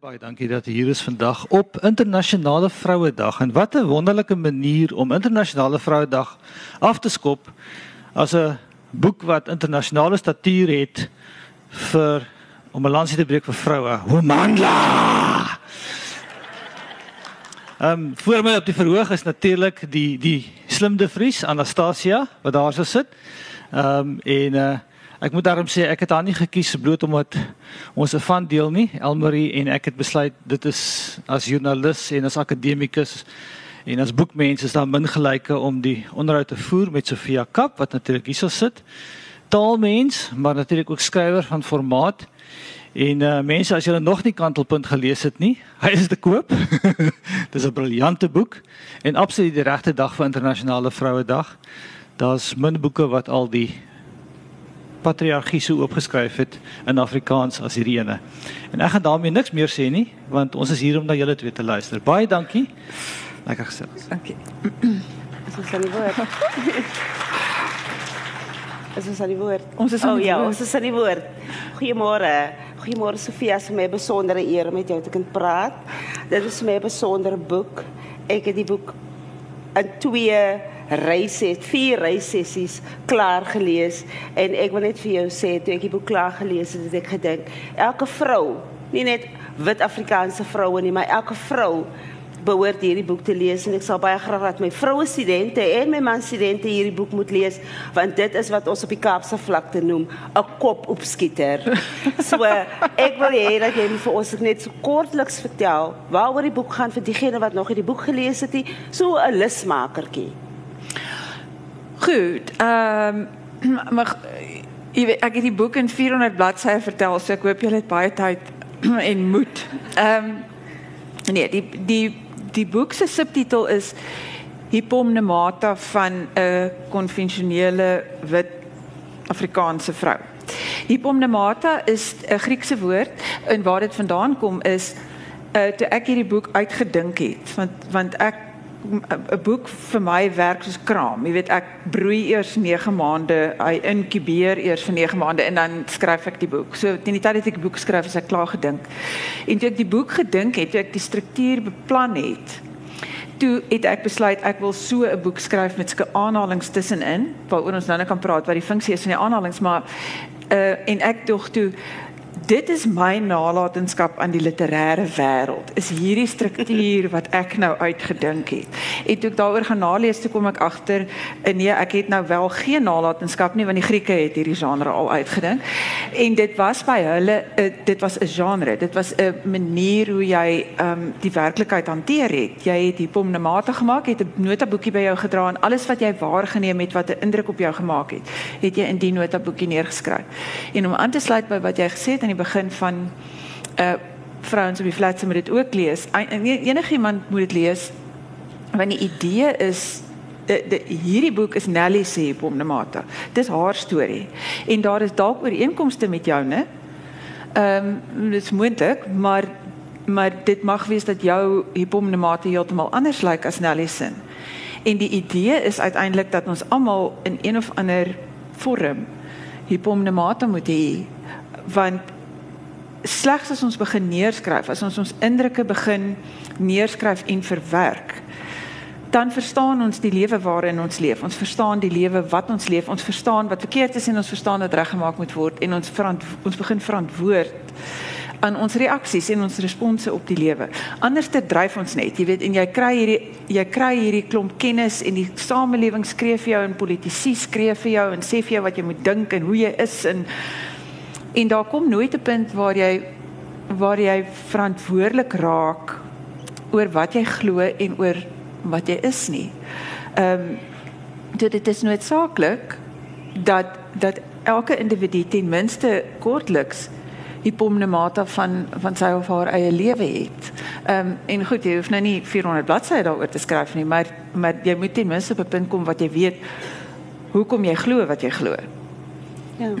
Baie dankie dat jy hier is vandag op Internasionale Vrouedag. En wat 'n wonderlike manier om Internasionale Vrouedag af te skop as 'n boek wat internasionale statuur het vir om 'n lansie te breek vir vroue. Homandla. Ehm um, voor my op die verhoog is natuurlik die die slimde Vries Anastasia wat daar so sit. Ehm um, en uh Ek moet daarom sê ek het haar nie gekies bloot omdat ons 'n van deel nie, Elmarie en ek het besluit dit is as joernalis en as akademikus en as boekmens is daar min gelyke om die onderhoud te voer met Sofia Kap wat natuurlik hierso sit. Taalmens, maar natuurlik ook skrywer van formaat. En uh mense as julle nog nie Kantelpunt gelees het nie, hy is te koop. Dis 'n briljante boek en absoluut die regte dag vir internasionale vrouedag. Daar's min boeke wat al die patriargie so oopgeskryf het in Afrikaans as hierdie ene. En ek gaan daarmee niks meer sê nie, want ons is hier om na julle twee te luister. Baie dankie. Lekker gesels. Dankie. Is ons aan die woord? Is ons aan die woord? Ons is aan oh, die ja, woord. ons is aan die woord. Goeiemôre. Goeiemôre Sofia, is vir my 'n besondere eer om met jou te kan praat. Dit is vir my 'n besondere boek. Ek het die boek in twee reise, vier reissessies klaar gelees en ek wil net vir jou sê toe ek die boek klaar gelees het, het ek gedink elke vrou, nie net wit Afrikaanse vroue nie, maar elke vrou behoort hierdie boek te lees en ek sal baie graag dat my vroue studente en my man studente hierdie boek moet lees want dit is wat ons op die Kaapse vlakte noem 'n kopopskieter. So ek wil hê dat jy vir ons net so kortliks vertel waaroor die boek gaan vir diegene wat nog nie die boek gelees het nie, so 'n lusmakertjie. Goed. Ehm um, maar jy weet ek het die boek in 400 bladsye vertel, so ek hoop julle het baie tyd en moed. Ehm um, nee, die die die boek se subtitel is Hypomnemata van 'n konvensionele wit Afrikaanse vrou. Hypomnemata is 'n Griekse woord en waar dit vandaan kom is uh toe ek hierdie boek uitgedink het want want ek 'n boek vir my werk soos kraam. Jy weet ek broei eers 9 maande, hy inkubeer eers vir 9 maande en dan skryf ek die boek. So teen die tyd dat ek die boek skryf, is ek klaar gedink. En toe ek die boek gedink het, toe ek die struktuur beplan het, toe het ek besluit ek wil so 'n boek skryf met sulke aanhalings tussenin waaroor ons nou net kan praat wat die funksie is van die aanhalings, maar uh en ek dog toe dit is my nalatenskap aan die literêre wêreld. Is hierdie struktuur wat ek nou uitgedink het. En toe ek daaroor gaan nalees, toe kom ek agter nee, ek het nou wel geen nalatenskap nie want die Grieke het hierdie genre al uitgedink. En dit was by hulle uh, dit was 'n genre. Dit was 'n manier hoe jy um die werklikheid hanteer het. Jy het hypomnemate gemaak, het 'n notaboekie by jou gedra en alles wat jy waargeneem het wat 'n indruk op jou gemaak het, het jy in die notaboekie neergeskryf. En om aan te sluit by wat jy gesê het aan die begin van uh vrouens op die flats moet dit ook lees. Enigiemand moet dit lees. Want die idee is de, de, hierdie boek is Nelly se Hypomnemata. Dis haar storie. En daar is dalk ooreenkomste met jou, né? Ehm um, dit is moontlik, maar maar dit mag wees dat jou Hypomnemata heeltemal anders lyk as Nelly se. En die idee is uiteindelik dat ons almal in een of ander vorm Hypomnemata moet hê want slegs as ons begin neerskryf, as ons ons indrukke begin neerskryf en verwerk, dan verstaan ons die lewe waarin ons leef. Ons verstaan die lewe wat ons leef. Ons verstaan wat verkeerd is en ons verstaan wat reggemaak moet word en ons ons begin verantwoord aan ons reaksies en ons response op die lewe. Anders te dryf ons net, jy weet, en jy kry hierdie jy kry hierdie klomp kennis en die samelewing skree vir jou en politici skree vir jou en sê vir jou wat jy moet dink en hoe jy is en En daar kom nooit 'n punt waar jy waar jy verantwoordelik raak oor wat jy glo en oor wat jy is nie. Ehm um, dit is noodsaaklik dat dat elke individu ten minste kortliks hypomnemata van van sy of haar eie lewe het. Ehm um, en goed, jy hoef nou nie 400 bladsye daaroor te skryf nie, maar maar jy moet ten minste op 'n punt kom wat jy weet hoekom jy glo wat jy glo. Ja.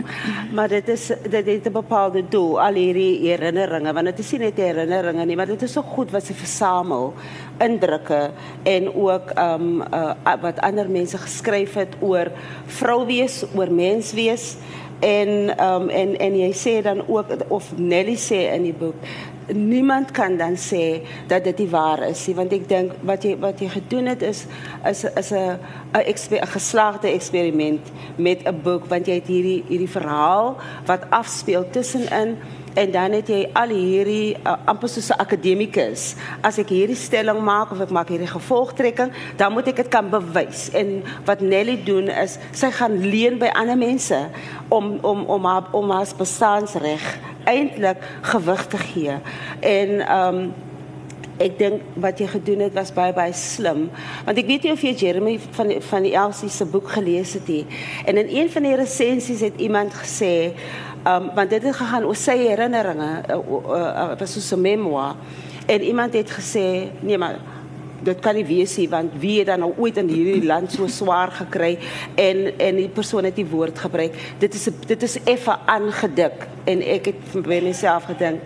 Maar dit is dit het 'n bepaalde doel al hierdie herinneringe want dit is nie net herinneringe nie maar dit is so goed wat sy versamel indrukke en ook ehm um, uh, wat ander mense geskryf het oor vrou wees, oor mens wees en ehm um, en en jy sê dan ook of Nelly sê in die boek niemand kan dan sê dat dit nie waar is want ek dink wat jy wat jy gedoen het is is is geslaagde eksperiment met 'n boek want jy het hierdie hierdie verhaal wat afspeel tussenin en dan het jy al hierdie uh, amper soos 'n akademikus as ek hierdie stelling maak of ek maak hierdie gevolgtrekking dan moet ek dit kan bewys en wat Nelly doen is sy gaan leen by ander mense om om om haar om haar bestaansreg eintlik gewig te gee. En ehm um, ek dink wat jy gedoen het was baie baie slim. Want ek weet nie of jy Jeremy van van die Elsie se boek gelees het nie. En in een van die resensies het iemand gesê, um, want dit het gegaan oor sy herinneringe, uh, uh, uh, was so 'n memoir. En iemand het gesê, nee maar dit kan nie wees nie want wie het dan nou ooit in hierdie land so swaar gekry en en die persoon het die woord gebruik dit is dit is effe aangedik en ek het vir myself gedink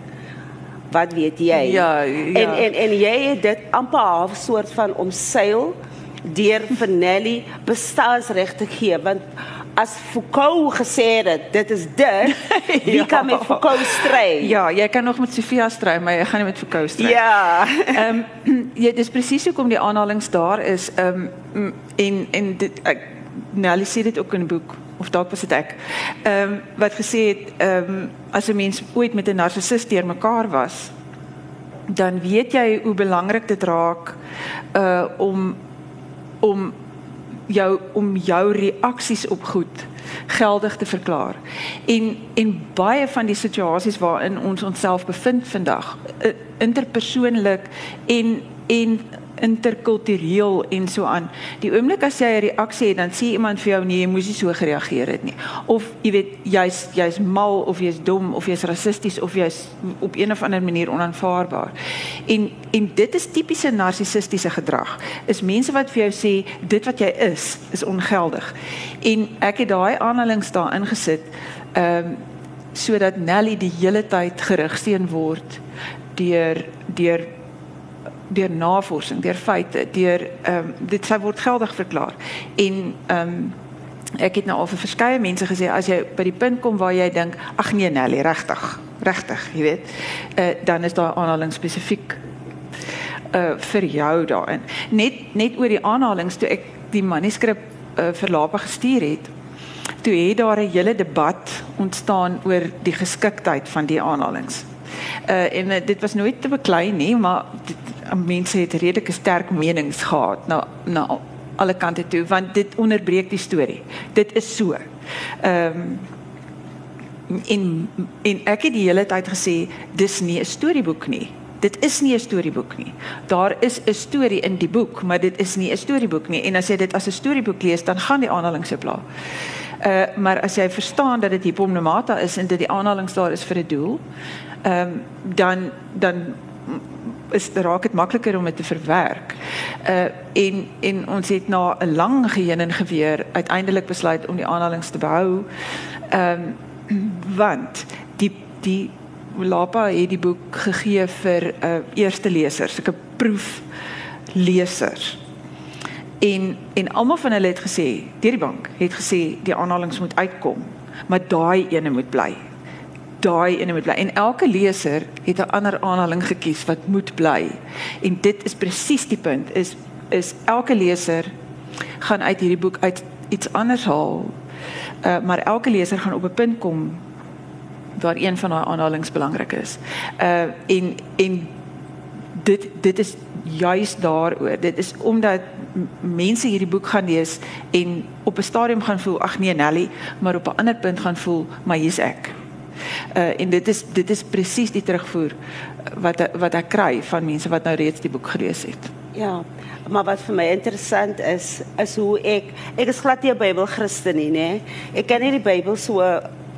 wat weet jy ja, ja. en en en jy het dit amper half soort van omseil deur vir Nelly bestaansregte gee want as Foucault gesê het dit is dit wie ja. kan met Foucault stry? Ja jy kan nog met Sofia stry maar jy gaan nie met Foucault stry. Ja. Ehm um, ja dis presies hoekom die aanhalinge daar is ehm um, en en dit ek Nelly sê dit ook in 'n boek of dalk was dit ek ehm um, wat gesê het ehm um, as 'n mens ooit met 'n narcissus teer mekaar was dan weet jy hoe belangrik dit raak uh om om jou om jou reaksies op goed geldig te verklaar. En en baie van die situasies waarin ons onsself bevind vandag, uh, interpersoonlik en en interkultureel en so aan. Die oomblik as jy 'n reaksie het, dan sê iemand vir jou nee, jy moes nie so gereageer het nie. Of jy weet jy's jy's mal of jy's dom of jy's rassisties of jy's op een of ander manier onaanvaarbaar. En en dit is tipiese narcissistiese gedrag. Is mense wat vir jou sê dit wat jy is is ongeldig. En ek het daai aanhalings daar ingesit ehm um, sodat Nelly die hele tyd gerigsteen word deur deur deur navorsing, deur feite, deur ehm um, dit sou word geldig verklaar. En ehm um, ek het nou al vir verskeie mense gesê as jy by die punt kom waar jy dink ag nee Nelly, regtig, regtig, jy weet, uh, dan is daar aanhaling spesifiek uh vir jou daarin. Net net oor die aanhalings toe ek die manuskrip uh, vir Lapa gestuur het, toe het daar 'n hele debat ontstaan oor die geskiktheid van die aanhalings. Uh en uh, dit was nooit te beklei nie, maar dit, mense het redelike sterk menings gehad na na alle kante toe want dit onderbreek die storie. Dit is so. Ehm um, in in ek het die hele tyd gesê dis nie 'n storieboek nie. Dit is nie 'n storieboek nie. Daar is 'n storie in die boek, maar dit is nie 'n storieboek nie. En as jy dit as 'n storieboek lees, dan gaan die aanhalinge se pla. Uh maar as jy verstaan dat dit hypomnemata is en dit die aanhalinge daar is vir 'n doel, ehm um, dan dan is raak dit makliker om dit te verwerk. Uh en en ons het na 'n lang geheen en geweer uiteindelik besluit om die aanhalings te behou. Ehm um, want die die Lapa het die boek gegee vir uh, eerste leser, so 'n proef leser. En en almal van hulle het gesê, deur die bank het gesê die aanhalings moet uitkom, maar daai ene moet bly daai ene moet bly. En elke leser het 'n ander aanhaling gekies wat moet bly. En dit is presies die punt is is elke leser gaan uit hierdie boek uit iets anders haal. Uh, maar elke leser gaan op 'n punt kom waar een van daai aanhalings belangrik is. Uh en en dit dit is juis daaroor. Dit is omdat mense hierdie boek gaan lees en op 'n stadium gaan voel ag nee Nelly, maar op 'n ander punt gaan voel maar hier's ek. Uh en dit is dit is presies die terugvoer wat wat ek kry van mense wat nou reeds die boek gelees het. Ja. Maar wat vir my interessant is is hoe ek ek is glad nie 'n Bybelchristen nie, nê. Ek ken nie die Bybel so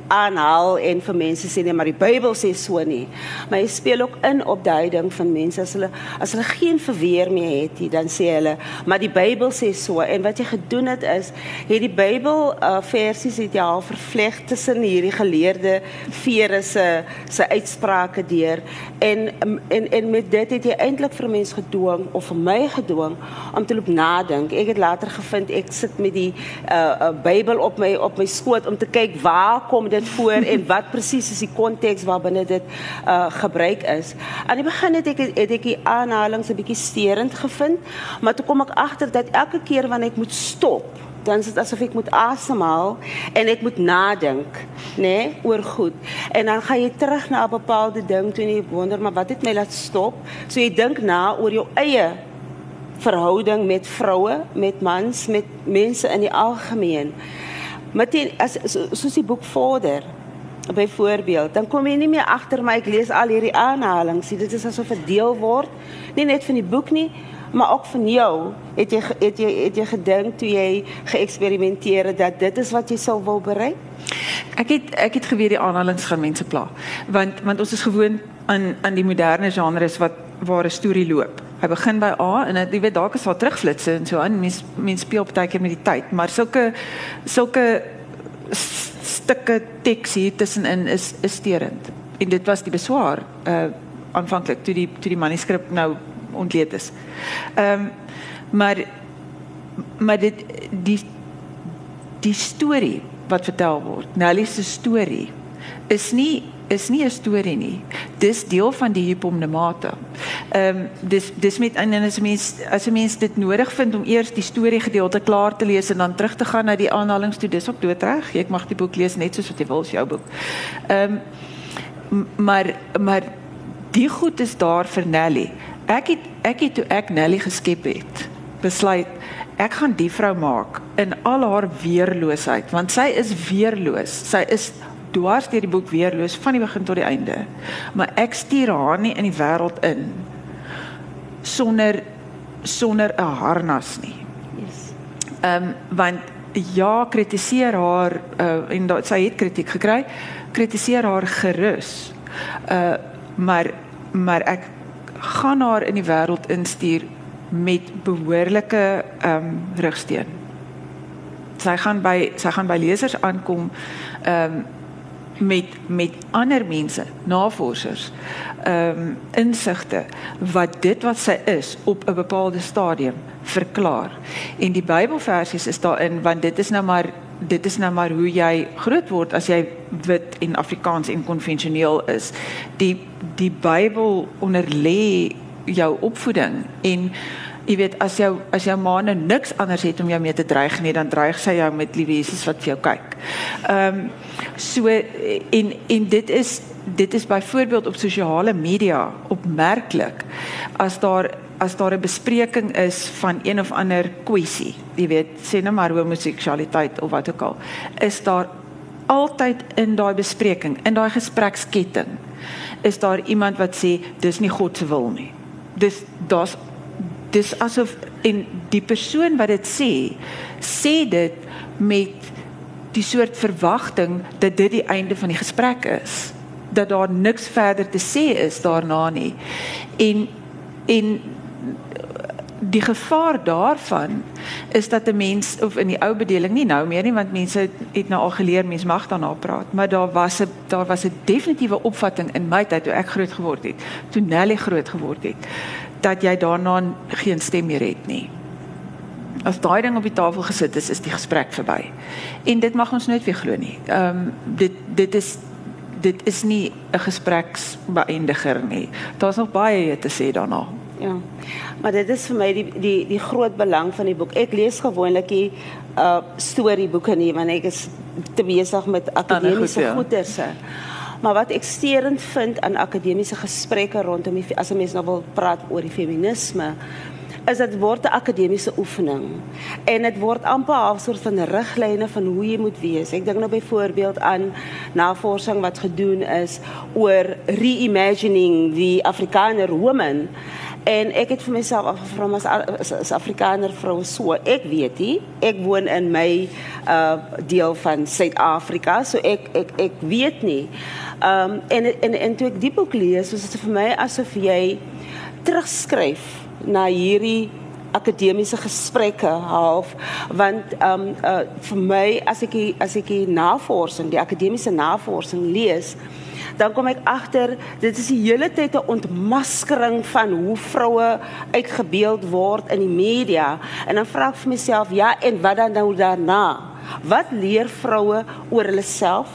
aanhaal en vir mense sê nee maar die Bybel sê so nie. Maar hy speel ook in op duiding van mense as hulle as hulle geen verweer meer het nie, dan sê hulle maar die Bybel sê so en wat jy gedoen het is het die Bybel uh, versies het jy al vervleg tussen hierdie geleerde vere se se uitsprake deur en en en met dit het jy eintlik vir mense gedwing of vir my gedwing om te loop nadink. Ek het later gevind ek sit met die uh, uh, Bybel op my op my skoot om te kyk waar kom dit dit voor en wat presies is die konteks waarbinne dit uh gebruik is. Aan die begin het ek het ek die aanhalings 'n bietjie sterend gevind, maar toe kom ek agter dat elke keer wanneer ek moet stop dan is dit asof ek moet asemhaal en ek moet nadink, nê, nee, oor goed. En dan gaan jy terug na 'n bepaalde ding toe en jy wonder maar wat het my laat stop? So jy dink na oor jou eie verhouding met vroue, met mans, met mense in die algemeen. Met die, as soos die boek vorder byvoorbeeld, dan kom jy nie meer agter my ek lees al hierdie aanhalings. Dit is asof dit deel word nie net van die boek nie, maar ook van jou. Het jy het jy het jy gedink toe jy geëksperimenteer het dat dit is wat jy sou wil bereik? Ek het ek het geweet die aanhalings gaan mense pla. Want want ons is gewoond aan aan die moderne genres wat waar 'n storie loop. Hy begin by A en jy weet dalk is daar terugflitsse en so aan. Mens mens speel partykeer met die tyd, maar sulke sulke stukke teks hier tussenin is is sterend. En dit was die beswaar uh aanvanklik toe die toe die manuskrip nou ontleed is. Ehm um, maar maar dit die die storie wat vertel word, Nelly se storie is nie is nie 'n storie nie. Dis deel van die hypomnemate. Ehm um, dis dis met en as 'n mens as 'n mens dit nodig vind om eers die storie gedeelte klaar te lees en dan terug te gaan na die aanhalings toe, dis ook doodreg. Jy mag die boek lees net soos wat jy wil, is jou boek. Ehm um, maar maar die goed is daar vir Nelly. Ek het ek het toe ek Nelly geskep het, besluit ek gaan die vrou maak in al haar weerloosheid want sy is weerloos. Sy is dwars deur die boek weerloos van die begin tot die einde. Maar ek stuur haar nie in die wêreld in sonder sonder 'n harnas nie. Yes. Ehm um, want ja, kritiseer haar uh, en dat sy het kritiek gekry. Kritiseer haar gerus. Uh maar maar ek gaan haar in die wêreld instuur met behoorlike ehm um, rigsteun. Sy gaan by sy gaan by lesers aankom ehm um, met met ander mense, navorsers, ehm um, insigte wat dit wat sy is op 'n bepaalde stadium verklaar. En die Bybelversies is daarin want dit is nou maar dit is nou maar hoe jy groot word as jy wit en Afrikaans en konvensioneel is. Die die Bybel onderlê jou opvoeding en jy weet as jou as jou ma nou niks anders het om jou mee te dreig nie dan dreig sy jou met liewe Jesus wat vir jou kyk. Ehm um, so en en dit is dit is byvoorbeeld op sosiale media opmerklik as daar as daar 'n bespreking is van een of ander kwessie, jy weet, sê nou maar homoseksualiteit of wat ook al, is daar altyd in daai bespreking, in daai gespreksketting, is daar iemand wat sê dis nie God se wil nie. Dis daar's dis asof en die persoon wat dit sê sê dit met die soort verwagting dat dit die einde van die gesprek is. Dat daar niks verder te sê is daarna nie. En en die gevaar daarvan is dat 'n mens of in die ou bedeling nie nou meer nie want mense het nou al geleer mens mag daarna praat. Maar daar was 'n daar was 'n definitiewe opvatting in my tyd toe ek groot geword het toe Nelly groot geword het dat jy daarna geen stem meer het nie. As daai ding op die tafel gesit is, is die gesprek verby. En dit mag ons nooit weer glo nie. Ehm um, dit dit is dit is nie 'n gespreksbeëindiger nie. Daar's nog baie te sê daarna. Ja. Maar dit is vir my die die die groot belang van die boek. Ek lees gewoonlik die uh storieboeke nie want ek is te besig met akademiese goeders. Ja. Maar wat ek sterend vind aan akademiese gesprekke rondom die as 'n mens nou wil praat oor die feminisme is dit word 'n akademiese oefening en dit word amper half soort van riglyne van hoe jy moet wees. Ek dink nou byvoorbeeld aan navorsing wat gedoen is oor reimagining die Afrikaner woman En ek het vir myself afgevra as, as as Afrikaner vrou so, ek weet nie, ek woon in my uh deel van Suid-Afrika, so ek ek ek weet nie. Um en en en toe ek die boek lees, was dit vir my asof jy terugskryf na hierdie akademiese gesprekke half want um uh vir my as ek as ek die navorsing, die akademiese navorsing lees, dan kom ek agter dit is die hele tyd 'n ontmaskering van hoe vroue uitgebeeld word in die media en dan vra ek vir myself ja en wat dan nou daarna wat leer vroue oor hulle self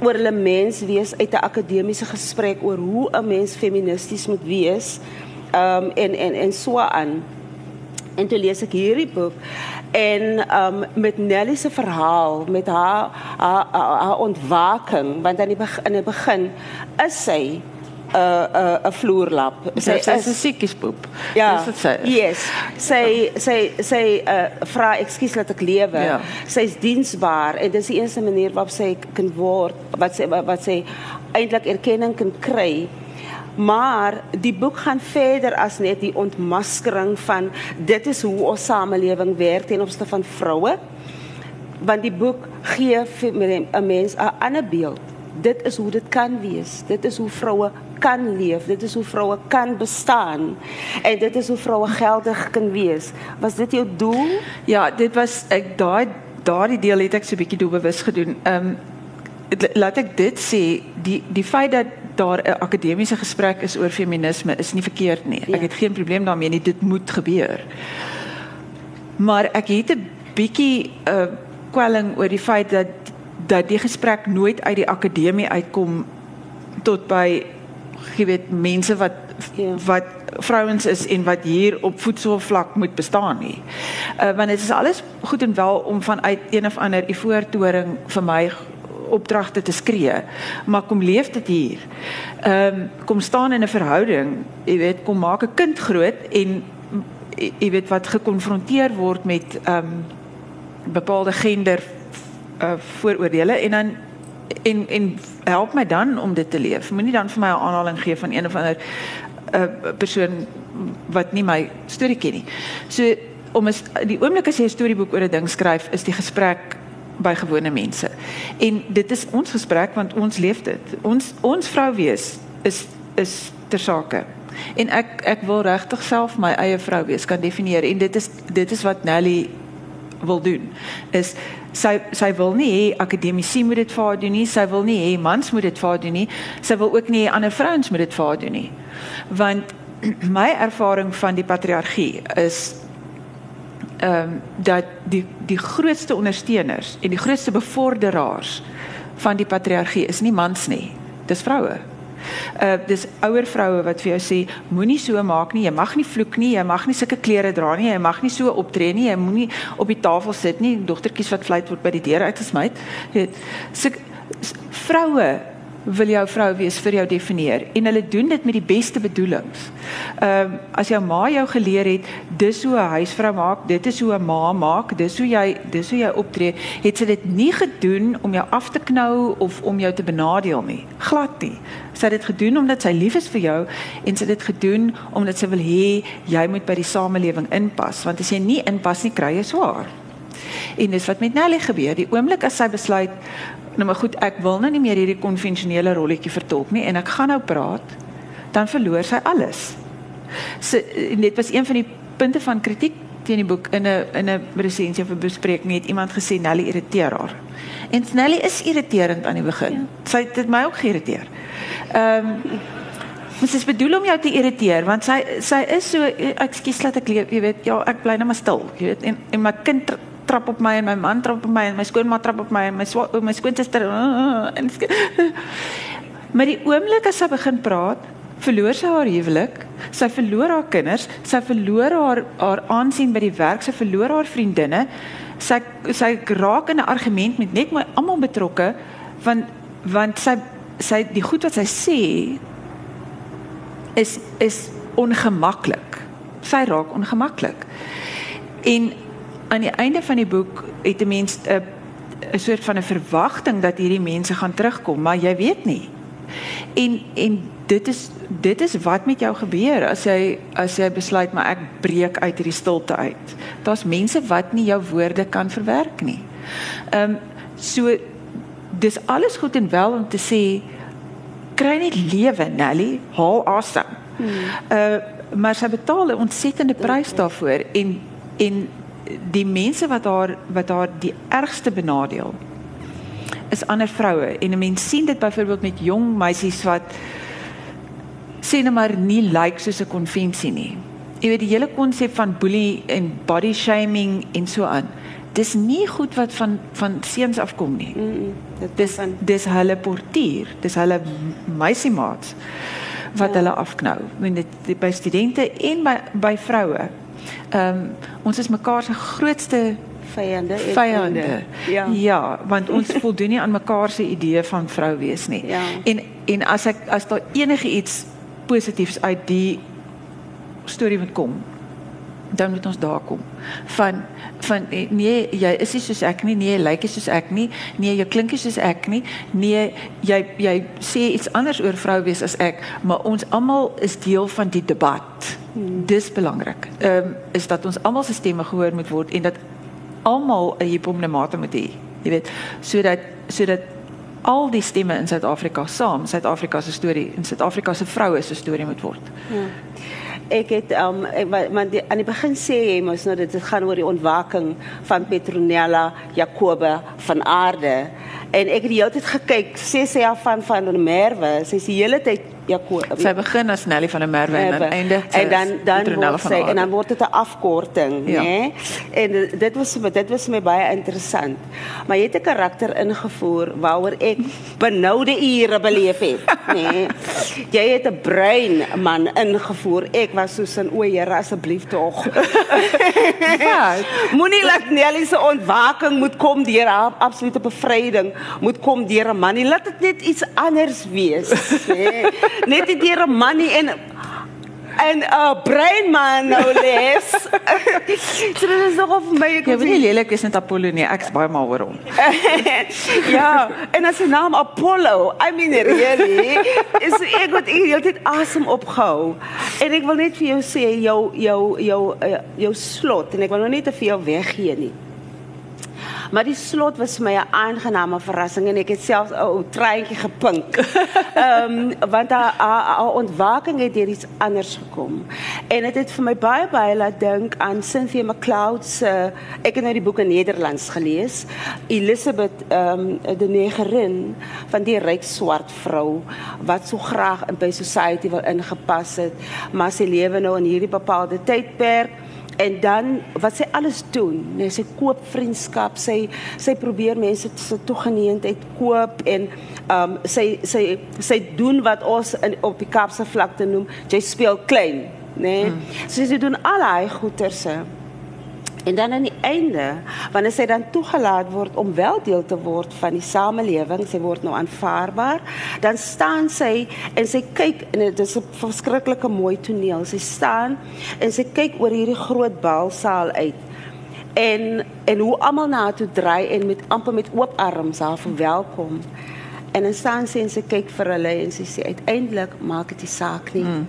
oor hulle mens wees uit 'n akademiese gesprek oor hoe 'n mens feministies moet wees. Um, en en en so aan. En toe lees ek hierdie boek en um met Nelly se verhaal met haar haar, haar ontwaking want aan die begin in die begin is sy 'n 'n 'n vloerlap. Sy sy is 'n siekiespoep. Ja. Dis wat sy is. Yes. Sy sy sy uh vra ekskuus dat ek lewe. Ja. Sy's diensbaar en dis die enigste manier waarop sy kan word wat sy wat sy eintlik erkenning kan kry. Maar die boek gaan verder as net die ontmaskering van dit is hoe ons samelewing werk ten opsigte van vroue. Want die boek gee vir 'n mens 'n ander beeld. Dit is hoe dit kan wees. Dit is hoe vroue kan leef. Dit is hoe vroue kan bestaan. En dit is hoe vroue geldig kan wees. Was dit jou doel? Ja, dit was ek daai daardie deel het ek so 'n bietjie doelbewus gedoen. Ehm um, laat ek dit sê, die die feit dat daar 'n akademiese gesprek is oor feminisme is nie verkeerd nie. Ja. Ek het geen probleem daarmee nie. Dit moet gebeur. Maar ek het 'n bietjie 'n uh, kwelling oor die feit dat dat die gesprek nooit uit die akademie uitkom tot by jy weet mense wat ja. wat vrouens is en wat hier op voedselvlak moet bestaan nie. Uh want dit is alles goed en wel om vanuit een of ander ivoortoring vir my opdragte te skree, maar kom leef dit hier. Ehm um, kom staan in 'n verhouding, jy weet, kom maak 'n kind groot en jy weet wat gekonfronteer word met ehm um, bepaalde gender uh vooroordeele en dan en en help my dan om dit te leef. Moenie dan vir my 'n aanhaling gee van een of ander 'n uh, persoon wat nie my storie ken nie. So om is die oomblik as jy 'n storieboek oor 'n ding skryf, is die gesprek by gewone mense. En dit is ons gesprek want ons leef dit. Ons ons vrou wees is is ter sake. En ek ek wil regtig self my eie vrou wees kan definieer en dit is dit is wat Nelly wil doen. Is sy sy wil nie hê akademici moet dit vir haar doen nie. Sy wil nie hê mans moet dit vir haar doen nie. Sy wil ook nie hê ander vrouens moet dit vir haar doen nie. Want my ervaring van die patriargie is ehm um, dat die die grootste ondersteuners en die grootste bevorderaars van die patriargie is nie mans nie. Dis vroue. Uh dis ouer vroue wat vir jou sê moenie so maak nie, jy mag nie vloek nie, jy mag nie sulke klere dra nie, jy mag nie so optree nie, jy moenie op die tafel sit nie, dogtertjies wat vlei word by die deur uitgesmy. Weet, sulke vroue wil jou vrou wees vir jou definieer en hulle doen dit met die beste bedoelings. Ehm uh, as jou ma jou geleer het dis hoe 'n huisvrou maak, dit is hoe 'n ma maak, dis hoe jy dis hoe jy optree, het sy dit nie gedoen om jou af te knou of om jou te benadeel nie. Glad nie. Sy het dit gedoen omdat sy lief is vir jou en sy het dit gedoen omdat sy wil hê jy moet by die samelewing inpas, want as jy nie inpas nie, kry jy swaar. En dis wat met Nelly gebeur. Die oomblik as sy besluit nou maar goed, ek wil nou nie meer hierdie konvensionele rolletjie vertolk nie en ek gaan nou praat, dan verloor sy alles. So dit was een van die punte van kritiek teen die boek in 'n in 'n resensie of 'n bespreking het iemand gesê Nelly irriteer haar. En Nelly is irriterend aan die begin. Ja. Sy het dit my ook geïrriteer. Ehm um, Dit is bedoel om jou te irriteer want sy sy is so ekskuus laat ek jy weet ja ek bly net maar stil jy weet en en my kind trap op my en my man trap op my en my skoonma trap op my en my my skoonsister en maar die oomblik as sy begin praat verloor sy haar huwelik sy verloor haar kinders sy verloor haar haar aansien by die werk sy verloor haar vriendinne. Sy sy raak in 'n argument met net my almal betrokke want want sy sy die goed wat sy sê is is ongemaklik. Sy raak ongemaklik. En aan die einde van die boek het 'n mens 'n 'n soort van 'n verwagting dat hierdie mense gaan terugkom, maar jy weet nie. En en dit is dit is wat met jou gebeur as jy as jy besluit maar ek breek uit hierdie stilte uit. Daar's mense wat nie jou woorde kan verwerk nie. Ehm um, so dis alles goed en wel om te sê kry net lewe, Nelly, haal asem. Hmm. Uh maar sy betaal 'n ontsettende prys daarvoor en en die mense wat haar wat haar die ergste benadeel is ander vroue en 'n mens sien dit byvoorbeeld met jong meisies wat sien nou maar nie lyk like soos 'n konvensie nie. Jy weet die hele konsep van bully en body shaming en so aan dis nie goed wat van van seuns afkom nie. Mm -mm, dit Dis van dis hulle portier, dis hulle meisiemaats wat Ja. hulle afknou. Ek meen dit dit by studente en by by vroue. Ehm um, ons is mekaar se grootste vyande en vyande. Ja. ja, want ons voldoen nie aan mekaar se idee van vrou wees nie. Ja. En en as ek as daar enige iets positiefs uit die storie moet kom, dan moet ons daar kom. Van van eh, nee, jy is nie soos ek nie, nee, jy lyk nie soos ek nie, nee, jy klink nie soos ek nie, nee, jy jy sê iets anders oor vrou wees as ek, maar ons almal is deel van die debat. Hmm. Dis belangrik. Ehm um, is dat ons almal se stemme gehoor moet word en dat almal 'n hipomnemate moet hê. Jy weet, sodat sodat al die stemme in Suid-Afrika saam Suid-Afrika se storie en Suid-Afrika se vroue se storie moet word. Ja. Ek het um wa- want die, aan die begin sê jy mos nou dit gaan oor die ontwaking van Petronella Jacoba van aarde. En ek het die hele tyd gekyk sê sy af van van Merwe sy is die hele tyd Jacoba Sy begin as Nelly van der Merwe en dan eindig sy en dan as dan Petronella word van sy Aarde. en dan word dit 'n afkorting, Ja. né? En dit was vir my- dit was vir my baie interessant. Maar jy het 'n karakter ingevoer waaroor ek benoude ure beleef het, né? Jy het 'n brein man ingevoer. Ek was soos 'n o, Here asseblief tog. Wat? Moenie laat Nelly se ontwaking moet kom deur haar absolute bevryding, moet kom deur 'n man nie. Laat dit net iets anders wees, né? Net nie deur 'n man nie en en 'n uh, brein man nou les. so dit is nog of my ek weet nie lelik is net Apollo nie. Ek's baie mal oor hom. ja, en as sy naam Apollo, I mean really, is ek wat ek heeltyd asem opgehou. En ek wil net vir jou sê jou jou jou uh, jou slot en ek wil nou nie te veel weggee nie. Maar die slot was vir my 'n aangename verrassing en ek het selfs 'n ou treintjie gepink. Ehm um, want haar haar haar ontwaking het deur iets anders gekom. En dit het vir my baie baie laat dink aan Cynthia McLeod se ek het nou die boek in Nederlands gelees. Elizabeth ehm um, die negerin van die ryk swart vrou wat so graag in by society wil ingepas het, maar sy lewe nou in hierdie bepaalde tydperk En dan wat sy alles doen, nee, sy koop vriendskap, sy sy probeer mense se toegeneentheid koop en um sy sy sy doen wat ons in op die Kaapse vlakte noem, jy speel klein, nê. Nee? Mm. So sy doen al daai goeterse. En dan aan die einde, wanneer sy dan toegelaat word om wel deel te word van die samelewing, sy word nou aanvaarbaar, dan staan sy en sy kyk en dit is 'n verskriklike mooi toneel. Sy staan en sy kyk oor hierdie groot balsaal uit. En en hoe almal na toe draai en met amper met oop arms haar verwelkom. En dan staan sy en sy kyk vir hulle en sy sê uiteindelik maak dit nie saak nie. Mm.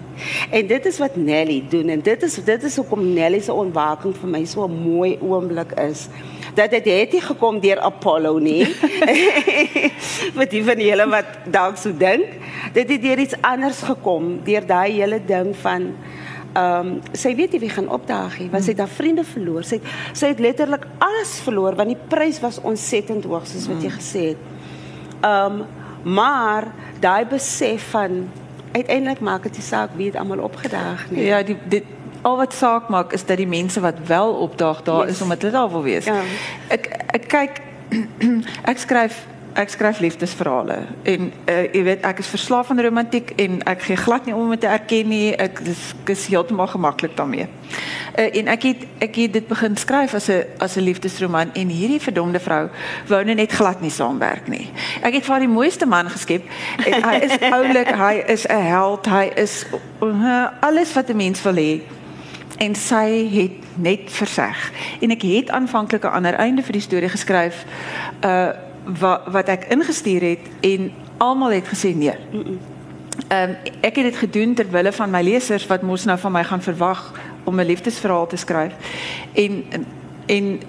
En dit is wat Nelly doen en dit is dit is hoekom Nelly se ontwaking vir my so 'n mooi oomblik is. Dat dit het nie gekom deur Apollo nie. Vir die van julle wat dalk so dink, dit het deur iets anders gekom, deur daai hele ding van Ehm um, sy weet nie wie gaan opdaag nie, want sy het haar vriende verloor. Sy het, sy het letterlik alles verloor want die prys was ontsettend hoog soos wat jy gesê het. Um, maar daai besef van uiteindelik maak dit nie saak wie het almal opgedaag nie. Ja, die dit al wat saak maak is dat die mense wat wel opdaag daar Yes. is omdat hulle daar wil wees. Ja. Ek ek kyk ek skryf ek skryf liefdesverhale en uh, jy weet ek is verslaaf aan romantiek en ek gee glad nie om om te erken nie. Ek dis ek is heeltemal gemaklik daarmee. Uh, en ek het ek het dit begin skryf as 'n as 'n liefdesroman en hierdie verdomde vrou wou nou net glad nie saamwerk nie. Ek het vir die mooiste man geskep. En hy is oulik, hy is 'n held, hy is uh, alles wat 'n mens wil hê en sy het net verseg. En ek het aanvanklik 'n ander einde vir die storie geskryf uh wat wat ek ingestuur het en almal het gesê nee. Ehm um, ek het dit gedoen ter wille van my lesers wat mos nou van my gaan verwag om 'n liefdesverhaal te skryf. En en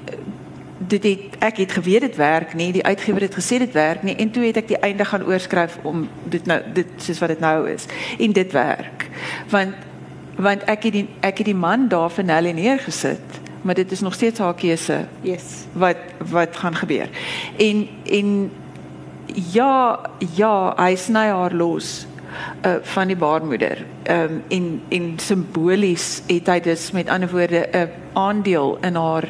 dit het ek het geweet dit werk nie, die uitgewer het gesê dit werk nie en toe het ek die einde gaan oorskryf om dit nou dit soos wat dit nou is. En dit werk. Want want ek het die ek het die man daar vir Nelly neergesit, maar dit is nog steeds haar keuse Yes. wat wat gaan gebeur. En en ja, ja, hy sny haar los uh van die baarmoeder. Ehm um, en en simbolies het hy dus met ander woorde 'n aandeel in haar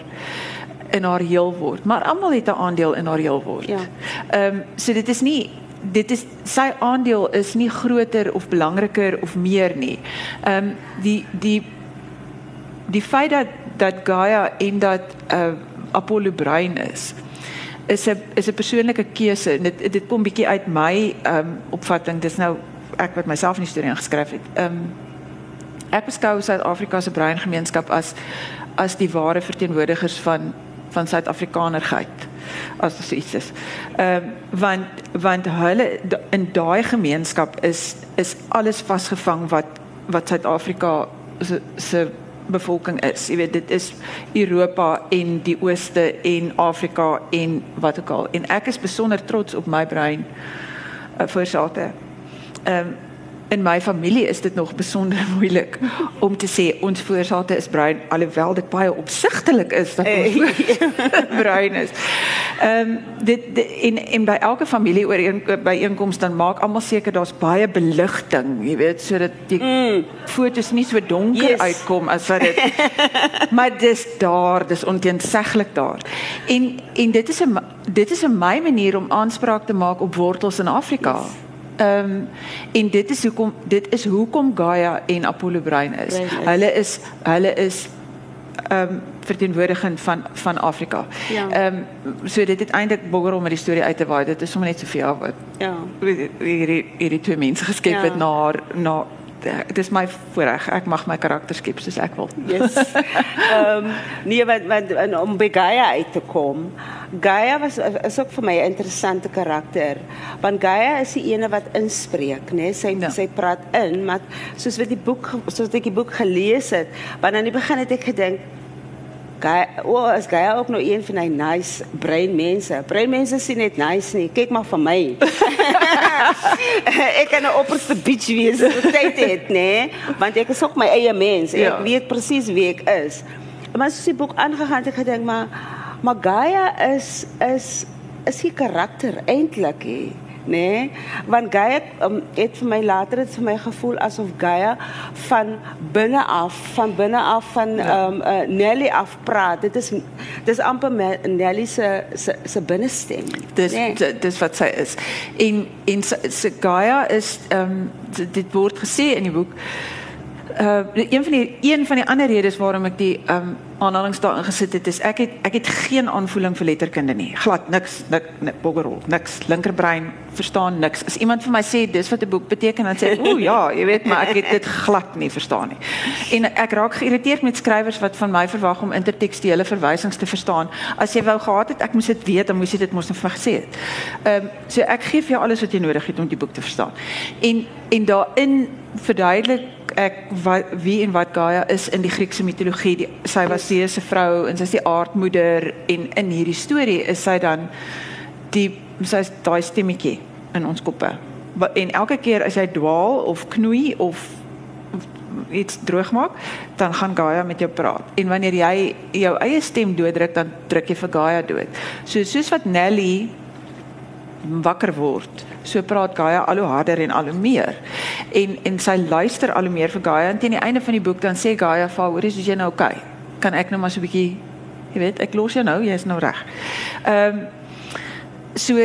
in haar heel word, maar almal het 'n aandeel in haar heel word. Ja. Ehm um, so dit is nie dit is sy aandeel is nie groter of belangriker of meer nie. Ehm um, die die die feit dat dat Gaia en dat uh, Apollo brein is is 'n is 'n persoonlike keuse. Dit dit kom bietjie uit my um, opvatting. Dis nou ek wat myself in die storie geskryf het. Um, ek beskou Suid-Afrika se breingemeenskap as as die ware verteenwoordigers van van Suid-Afrikanerheid as dit iets is. Ehm um, want want hulle in daai gemeenskap is is alles vasgevang wat wat Suid-Afrika se se bevolking is. Jy weet dit is Europa en die ooste en Afrika en wat ook al. En ek is besonder trots op my brein uh, voorsate. Ehm um, in my familie is dit nog besonder moeilik om te sê ons voorsate is bruin alhoewel dit baie opsigtelik is dat ons bruin is. Ehm um, dit, dit in in by elke familie oor een by einkoms dan maak almal seker daar's baie beligting, jy weet, sodat die mm. fotos nie so donker yes. uitkom as wat dit Maar dis daar, dis onteenseglik daar. En en dit is 'n dit is 'n my manier om aanspraak te maak op wortels in Afrika. Yes. Ehm um, en dit is hoekom dit is hoekom Gaia en Apollo Brein is. Brein is. Hulle is hulle is ehm um, verteenwoordiging van van Afrika. Ja. Ehm um, so dit het eintlik bogger om met die storie uit te waai. Dit is sommer net so veel wat Ja. Hierdie hierdie twee mense geskep ja. het na na dit is my voorreg. Ek mag my karakter skep soos ek wil. Yes. Ehm um, nee wat wat om by Gaia uit te kom. Gaia was is ook vir my 'n interessante karakter. Want Gaia is die ene wat inspreek, né? Nee? Sy ja. sy praat in, maar soos wat die boek soos ek die boek gelees het, want aan die begin het ek gedink Gaia, oh, is Gaia ook nou een van die nice brein mense. Brein mense sien net nice nie. Kyk maar vir my. ek kan 'n opperste bitch wees wat tyd het, nê? Nee? Want ek is ook my eie mens. Ek ja. weet presies wie ek is. Maar as jy boek aangegaan het, ek gedink maar maar Gaia is is is die karakter eintlik hè nee want Gaia um, het vir my later het vir my gevoel asof Gaia van binne af van binne af van ja. um, uh, Nelly af praat dit is dis amper Nelly se se, se binnestem dis nee. dis wat sy is en en se Gaia is um, dit word gesê in die boek uh een van die een van die ander redes waarom ek die um aanhalings daarin gesit het is ek het ek het geen aanvoeling vir letterkunde nie. Glad niks, nik nik boggerol, niks linkerbrein verstaan niks. As iemand vir my sê dis wat 'n boek beteken dan sê ek o ja, jy weet maar ek het dit glad nie verstaan nie. En ek raak geïrriteerd met skrywers wat van my verwag om intertekstuele verwysings te verstaan. As jy wou gehad het ek moes dit weet, dan moes jy dit mos net vir my gesê het. Ehm um, so ek gee vir jou alles wat jy nodig het om die boek te verstaan. En en daarin verduidelik ek wat wie en wat Gaia is in die Griekse mitologie. Die, sy was Zeus se vrou en sy is die aardmoeder en in hierdie storie is sy dan die sy is daai stemmetjie in ons koppe. En elke keer as jy dwaal of knoei of iets droog maak, dan gaan Gaia met jou praat. En wanneer jy jou eie stem dooddruk, dan druk jy vir Gaia dood. So soos wat Nelly wakker word, so praat Gaia al hoe harder en al hoe meer. En en sy luister al hoe meer vir Gaia en teen die einde van die boek dan sê Gaia vir haar, "Hoor, is jy nou oukei?" Okay? kan ek nou maar so 'n bietjie jy weet, ek los jou nou, jy's nou reg. Ehm um, so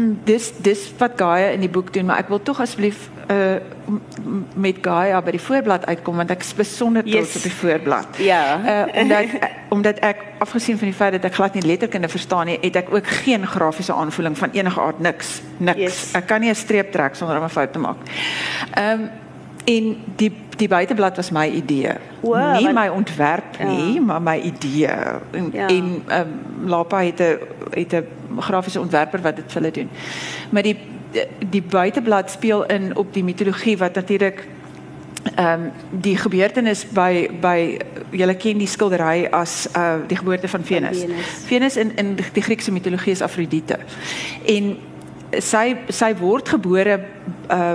dis dis wat Gaia in die boek doen, maar ek wil tog asseblief uh met Gaia by die voorblad uitkom want ek is besonder trots yes. op die voorblad. Ja. Uh omdat omdat ek afgesien van die feit dat ek glad nie letterkunde verstaan nie, het ek ook geen grafiese aanvoeling van enige aard niks. Niks. Yes. Ek kan nie 'n streep trek sonder om 'n fout te maak. Ehm um, en die die buiteblad was my idee. O, nie my ontwerp nie, ja. maar my idee. En ja. en um, Lapa het 'n het 'n grafiese ontwerper wat dit vir hulle doen. Maar die die buiteblad speel in op die mitologie wat natuurlik ehm um, die gebeurtenis by by julle ken die skildery as uh die geboorte van Venus. Venus, Venus in in die Griekse mitologie is Afrodite. En sy sy word gebore uh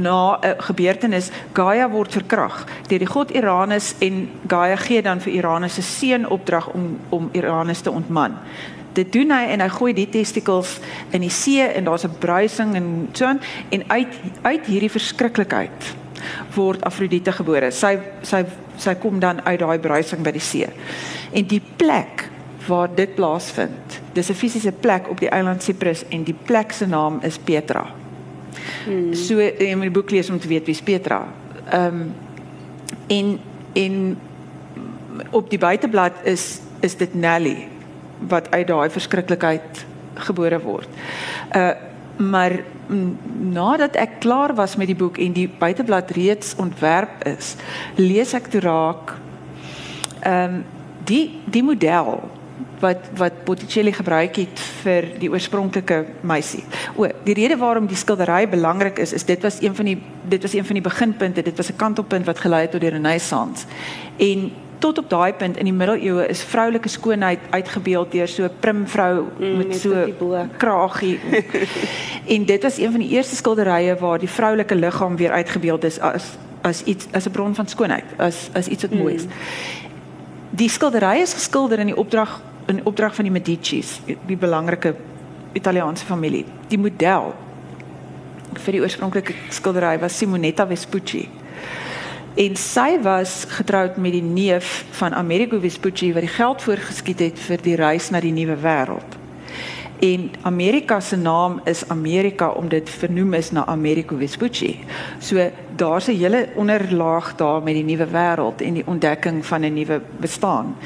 na 'n gebeurtenis Gaia word verkrag deur die god Uranus en Gaia gee dan vir Uranus 'n seun opdrag om om Uranus te ontman. Dit doen hy en hy gooi die testikels in die see en daar's 'n bruising en so aan en uit uit hierdie verskriklikheid word Afrodite gebore. Sy sy sy kom dan uit daai bruising by die see. En die plek waar dit plaasvind. Dis 'n fisiese plek op die eiland Cyprus en die plek se naam is Petra. Hmm. So jy moet die boek lees om te weet wie's Petra. Ehm um, en en op die buiteblad is is dit Nelly wat uit daai verskriklikheid gebore word. Uh maar nadat ek klaar was met die boek en die buiteblad reeds ontwerp is, lees ek toe raak ehm um, die die model wat wat Botticelli gebruik het vir die oorspronklike meisie. O, die rede waarom die skildery belangrik is is dit was een van die dit was een van die beginpunte, dit was 'n kantelpunt wat gelei het tot die Renessans. En tot op daai punt in die middeleeue is vroulike skoonheid uitgebeeld deur so 'n prim vrou mm, met so kraagie. en dit was een van die eerste skilderye waar die vroulike liggaam weer uitgebeeld is as as iets as 'n bron van skoonheid, as as iets wat mooi is. Mm. Die skildery is geskilder in die opdrag in opdrag van die Medici's, die belangrike Italiaanse familie. Die model vir die oorspronklike skildery was Simonetta Vespucci. En sy was getroud met die neef van Amerigo Vespucci wat die geld voorgeskiet het vir die reis na die nuwe wêreld. En Amerika se naam is Amerika omdat dit vernoem is na Amerigo Vespucci. So daar's 'n hele onderlaag daar met die nuwe wêreld en die ontdekking van 'n nuwe bestaan.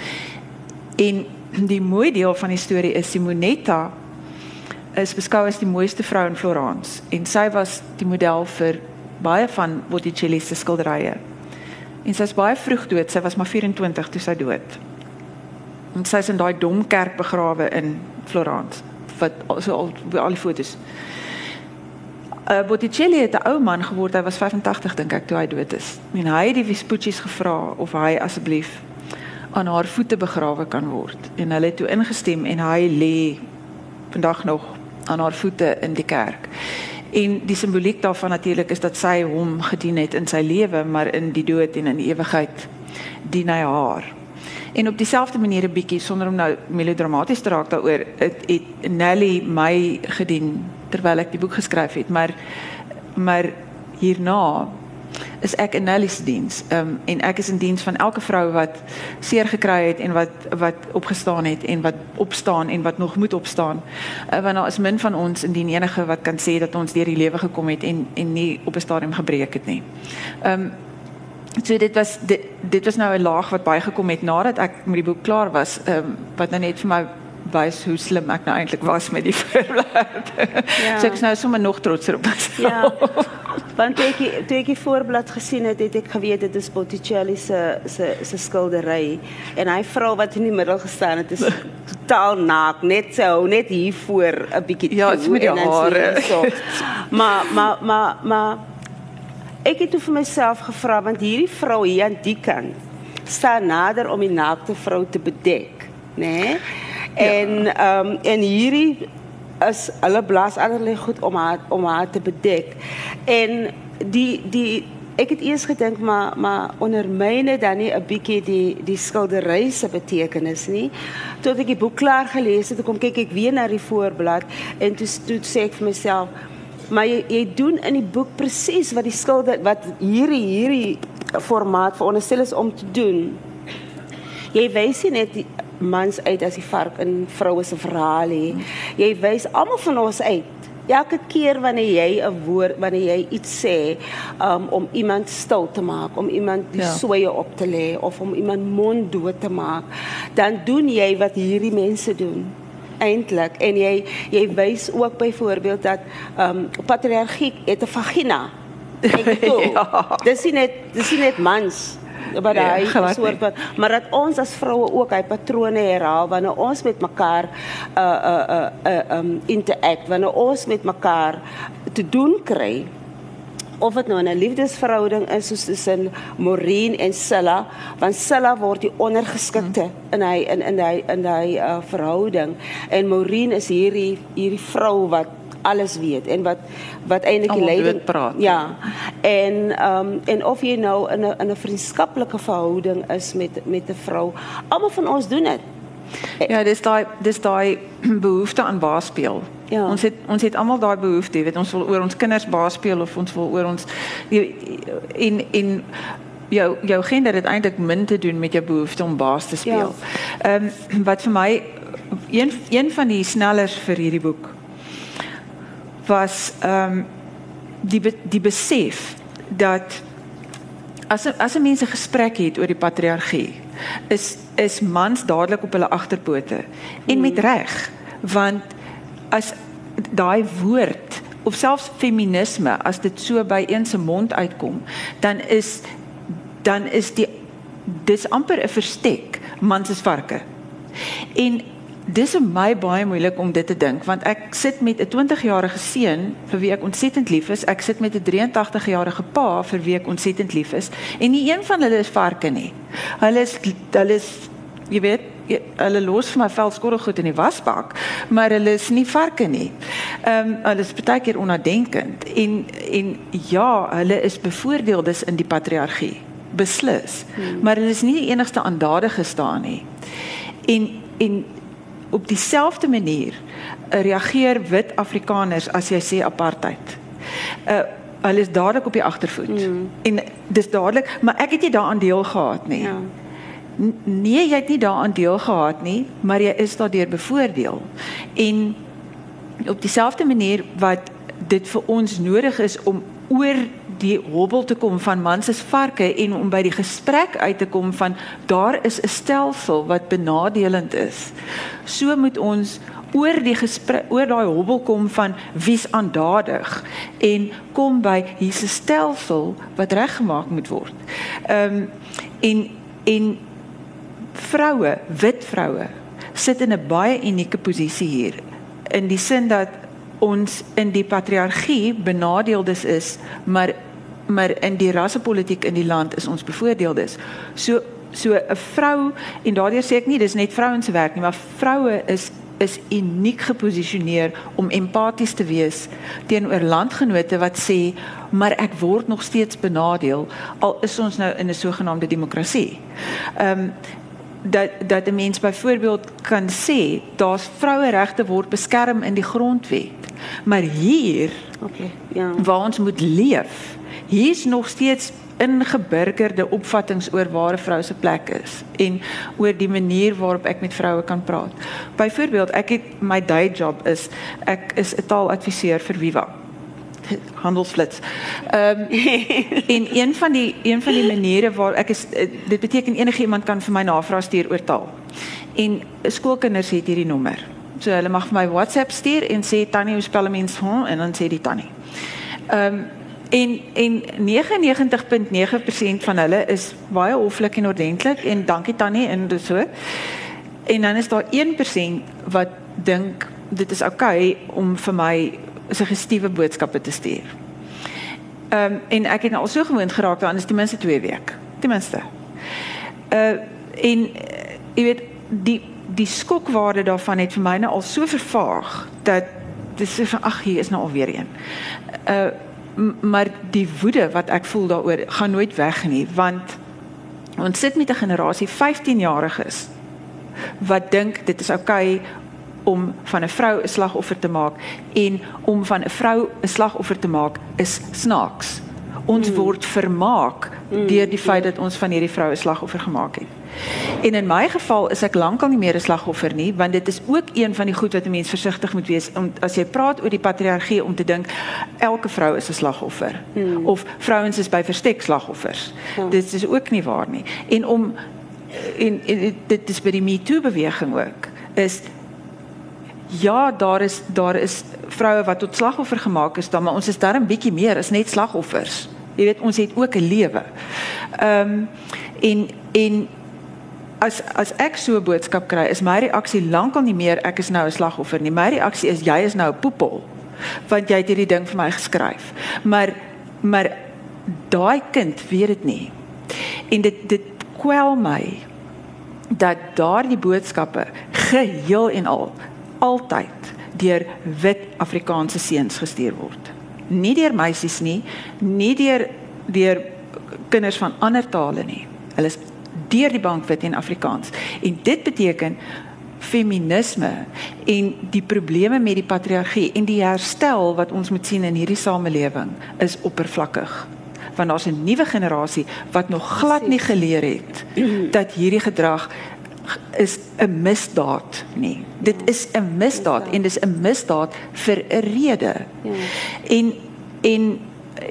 En die mooi deel van die storie is Simonetta is beskou as die mooiste vrou in Florence en sy was die model vir baie van Botticelli se skilderye. En sy is baie vroeg dood. Sy was maar 24 toe sy dood. En sy is in daai domkerk begrawe in Florence wat so al al die fotos. Uh, Botticelli het 'n ou man geword. Hy was 85 dink ek toe hy dood is. En hy het die Vespucci's gevra of hy asseblief aan haar voete begrawe kan word. En hulle het toe ingestem en hy lê vandag nog aan haar voete in die kerk. En die simboliek daarvan natuurlik is dat sy hom gedien het in sy lewe, maar in die dood en in die ewigheid dien hy haar. En op dieselfde manier 'n bietjie sonder om nou melodramaties te raak daaroor, het, het Nelly my gedien terwyl ek die boek geskryf het, maar maar hierna is ek in Nelly se diens. Ehm um, en ek is in diens van elke vrou wat seer gekry het en wat wat opgestaan het en wat opstaan en wat nog moet opstaan. Uh, want daar is min van ons indien enige wat kan sê dat ons deur die lewe gekom het en en nie op 'n stadium gebreek het nie. Ehm um, so dit was dit, dit was nou 'n laag wat bygekom het nadat ek met die boek klaar was, ehm um, wat nou net vir my wys hoe slim ek nou eintlik was met die voorblad. Ja. So ek is nou sommer nog trotser op myself. Ja. Want toe ek toe ek die voorblad gesien het, het ek geweet dit is Botticelli se se se skildery en hy vrou wat in die middel gestaan het is totaal naak, net so, net hier voor 'n bietjie Ja, dit met die hare. So. maar maar maar maar ek het toe vir myself gevra want hierdie vrou hier aan die kant staan nader om die naakte vrou te bedek, né? Nee? En ehm um, en hierdie is hulle blaas allerlei goed om haar om haar te bedek. En die die ek het eers gedink maar maar ondermyne dan nie 'n bietjie die die skildery se betekenis nie. Tot ek die boek klaar gelees het, kom kyk ek weer na die voorblad en toe toe sê ek vir myself maar jy, jy doen in die boek presies wat die skilder wat hierdie hierdie formaat veronderstel is om te doen. Jy wys nie net die, mans uit as die vark in vroue se verhaal hè. Jy wys almal van ons uit. Elke keer wanneer jy 'n woord, wanneer jy iets sê, um, om iemand stil te maak, om iemand die ja. swaye op te lê of om iemand mond dood te maak, dan doen jy wat hierdie mense doen eintlik en jy jy wys ook byvoorbeeld dat ehm um, patriargie het 'n vagina. Ek toe. ja. Dis nie net dis nie net mans ja, hy ja, soort van maar dat ons as vroue ook hy patrone herhaal wanneer ons met mekaar uh uh uh, uh um interact wanneer ons met mekaar te doen kry of dit nou 'n liefdesverhouding is soos tussen Maureen en Silla want Silla word die ondergeskikte in hy in in hy in hy uh, verhouding en Maureen is hierdie hierdie vrou wat alles weet en wat wat eintlik die leiding praat. Ja. En ehm um, en of jy nou in 'n in 'n vriendskaplike verhouding is met met 'n vrou, almal van ons doen dit. Ja, dis daai dis daai behoefte aan baas speel. Ja. Ons het ons het almal daai behoefte, weet ons wil oor ons kinders baas speel of ons wil oor ons en en jou jou gender het eintlik min te doen met jou behoefte om baas te speel. Ehm um, wat vir my een een van die snellers vir hierdie boek was ehm um, die die besef dat as as 'n mens 'n gesprek het oor die patriargie is is mans dadelik op hulle agterpote en met reg want as daai woord of selfs feminisme as dit so by een se mond uitkom dan is dan is die dis amper 'n verstek mans is varke. En dis vir my baie moeilik om dit te dink want ek sit met 'n 20-jarige seun vir wie ek ontsettend lief is ek sit met 'n 83-jarige pa vir wie ek ontsettend lief is en nie een van hulle is varke nie. Hulle is hulle is jy weet hulle los vir my veldskorrel goed in die wasbak, maar hulle is nie varke nie. Ehm um, hulle is baie keer onnadenkend en en ja, hulle is bevoordeeldes in die patriargie. Beslis. Hmm. Maar hulle is nie die enigste aandadige staan nie. En en op dieselfde manier uh, reageer wit Afrikaners as jy sê apartheid. Uh hulle is dadelik op die agtervoet. Hmm. En dis dadelik, maar ek het nie daaraan deel gehad nie. Ja nee, jy het nie daaraan deel gehad nie, maar jy is daardeur bevoordeel. En op dieselfde manier wat dit vir ons nodig is om oor die hobbel te kom van mans as varke en om by die gesprek uit te kom van daar is 'n stelsel wat benadelend is. So moet ons oor die gesprek oor daai hobbel kom van wie's aandadig en kom by hier's 'n stelsel wat reggemaak moet word. Ehm um, en en vroue, wit vroue, sit in 'n baie unieke posisie hier in die sin dat ons in die patriargie benadeeldes is, maar maar in die rassepolitiek in die land is ons bevoordeeldes. So so 'n vrou en daardeur sê ek nie dis net vrouens se werk nie, maar vroue is is uniek geposisioneer om empaties te wees teenoor landgenote wat sê maar ek word nog steeds benadeel al is ons nou in 'n sogenaamde demokrasie. Ehm um, dat dat 'n mens byvoorbeeld kan sê daar's vroueregte word beskerm in die grondwet. Maar hier, okay, ja. Waar ons moet leef, hier's nog steeds ingeburgerde opvattinge oor waar 'n vrou se plek is en oor die manier waarop ek met vroue kan praat. Byvoorbeeld, ek het my day job is ek is 'n taaladviseur vir Viva handelsflits. Ehm um, en een van die een van die maniere waar ek is eh, dit beteken enige iemand kan vir my navraag stuur oor taal. En skoolkinders het hierdie nommer. So hulle mag vir my WhatsApp stuur en sê Tannie hoe spel 'n mens hom en dan sê die Tannie. Ehm um, en en 99.9% van hulle is baie hoflik en ordentlik en dankie Tannie en so. En dan is daar 1% wat dink dit is oukei okay om vir my suggestiewe boodskappe te stuur. Ehm um, en ek het nou al so gewoond geraak daaraan is ten minste 2 week. Ten minste. Uh en uh, jy weet die die skokwaarde daarvan het vir my nou al so vervaag dat dis van ag hier is nou alweer een. Uh maar die woede wat ek voel daaroor gaan nooit weg nie want ons sit met 'n generasie 15 jariges wat dink dit is oukei okay om van 'n vrou 'n slagoffer te maak en om van 'n vrou 'n slagoffer te maak is snaaks. Ons mm. word vermaak mm. deur die feit dat ons van hierdie vroue 'n slagoffer gemaak het. En in my geval is ek lankal nie meer 'n slagoffer nie, want dit is ook een van die goed wat 'n mens versigtig moet wees om as jy praat oor die patriargie om te dink elke vrou is 'n slagoffer mm. of vrouens is by verstek slagoffers. Ja. Dit is ook nie waar nie. En om en, en dit is by die Me Too beweging ook is ja, daar is daar is vroue wat tot slagoffer gemaak is, dan maar ons is darm bietjie meer as net slagoffers. Jy weet, ons het ook 'n lewe. Ehm um, en en as as ek so 'n boodskap kry, is my reaksie lankal nie meer ek is nou 'n slagoffer nie. My reaksie is jy is nou 'n poepel want jy het hierdie ding vir my geskryf. Maar maar daai kind weet dit nie. En dit dit kwel my dat daardie boodskappe geheel en al altyd deur wit Afrikaanse seuns gestuur word. Nie deur meisies nie, nie deur deur kinders van ander tale nie. Hulle is deur die bank wit en Afrikaans. En dit beteken feminisme en die probleme met die patriargie en die herstel wat ons moet sien in hierdie samelewing is oppervlakkig. want daar's 'n nuwe generasie wat nog glad nie geleer het dat hierdie gedrag is 'n misdaad nie. Dit is 'n misdaad en dis 'n misdaad vir 'n rede. Ja. En en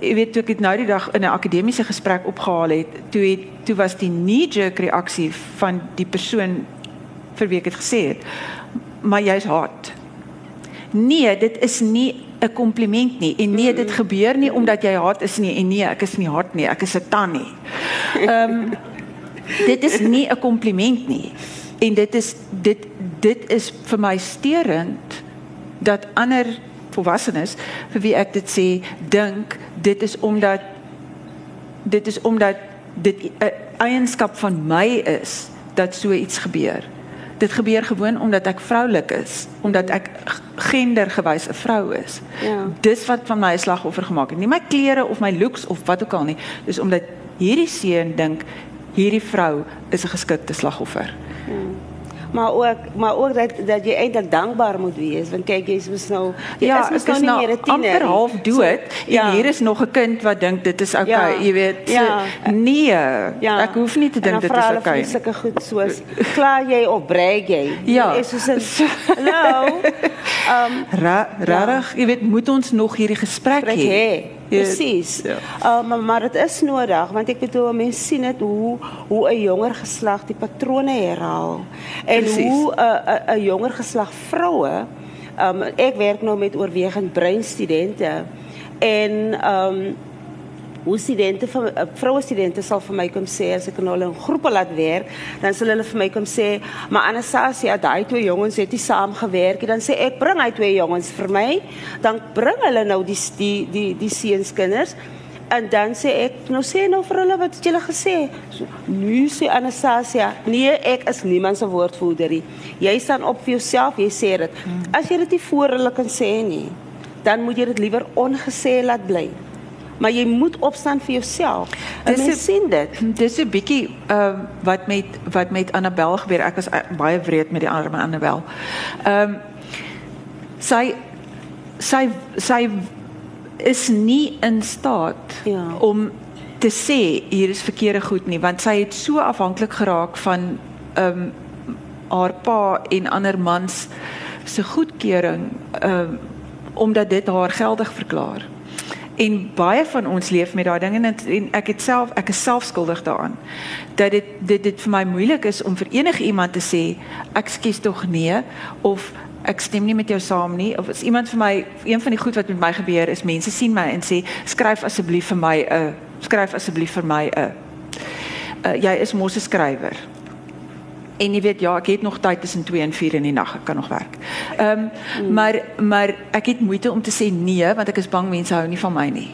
jy weet toe ek dit nou die dag in 'n akademiese gesprek opgehaal het, toe het toe was die knee jerk reaksie van die persoon vir wie ek dit gesê het, maar jy's haat. Nee, dit is nie 'n kompliment nie. En nee, dit gebeur nie omdat jy haat is nie en nee, ek is nie haat nie, ek is 'n tannie. Ehm um, dit is nie 'n kompliment nie. En dit is dit dit is vir my steurend dat ander volwassenes vir wie ek dit sê dink dit is omdat dit is omdat dit 'n eienskap van my is dat so iets gebeur. Dit gebeur gewoon omdat ek vroulik is, omdat ek gendergewys 'n vrou is. Ja. Dis wat van my 'n slagoffer gemaak het. Nie my klere of my looks of wat ook al nie. Dis omdat hierdie seun dink hierdie vrou is 'n geskikte slagoffer. Ja maar ook maar ook dat dat jy eintlik dankbaar moet wees want kyk jy's mos nou jy ja, is mos nou nie meer 'n tiener amper half dood so, en ja. hier is nog 'n kind wat dink dit is okay ja. jy weet ja. nee ja. ek hoef nie te dink dit is okay nie sulke goed soos klaar jy of breek jy ja is soos hallo um rarig ja. jy weet moet ons nog hierdie gesprek hê Presies. Ja. Uh, maar maar dit is nodig want ek bedoel mense sien dit hoe hoe 'n jonger geslag die patrone herhaal en Precies. hoe 'n uh, 'n jonger geslag vroue um, ek werk nou met oorwegend breinstudente en um, hoe studente van uh, vroue studente sal vir my kom sê as ek nou hulle in groepe laat werk, dan sal hulle vir my kom sê, "Maar Anastasia, daai twee jongens het nie saam gewerk nie." Dan sê ek, "Bring hy twee jongens vir my." Dan bring hulle nou die die die die seunskinders en dan sê ek, "Nou sê nou vir hulle wat het julle gesê?" So, "Nu sê Anastasia, nee, ek is niemand se woordvoerder nie. Jy staan op vir jouself, jy sê dit. As jy dit nie voor hulle kan sê nie, dan moet jy dit liewer ongesê laat bly maar jy moet opstaan vir jouself. Dis jy sien dit. Dis 'n bietjie uh, wat met wat met Annabel gebeur. Ek was uh, baie wreed met die arme Annabel. Ehm um, sy sy sy is nie in staat ja. om te sê hier is verkeerde goed nie want sy het so afhanklik geraak van ehm um, haar pa en ander mans se goedkeuring ehm um, omdat dit haar geldig verklaar. En baie van ons leef met daai dinge en, en ek het self ek is self skuldig daaraan. Dat dit dit dit vir my moeilik is om vir enige iemand te sê ek skuis tog nee of ek stem nie met jou saam nie of as iemand vir my een van die goed wat met my gebeur is mense sien my en sê skryf asseblief vir my 'n uh, skryf asseblief vir my 'n uh, uh, jy is mos 'n skrywer. En jy weet ja, ek het nog tyd tussen 2 en 4 in die nag, ek kan nog werk. Ehm um, mm. maar maar ek het moeite om te sê nee want ek is bang mense hou nie van my nie.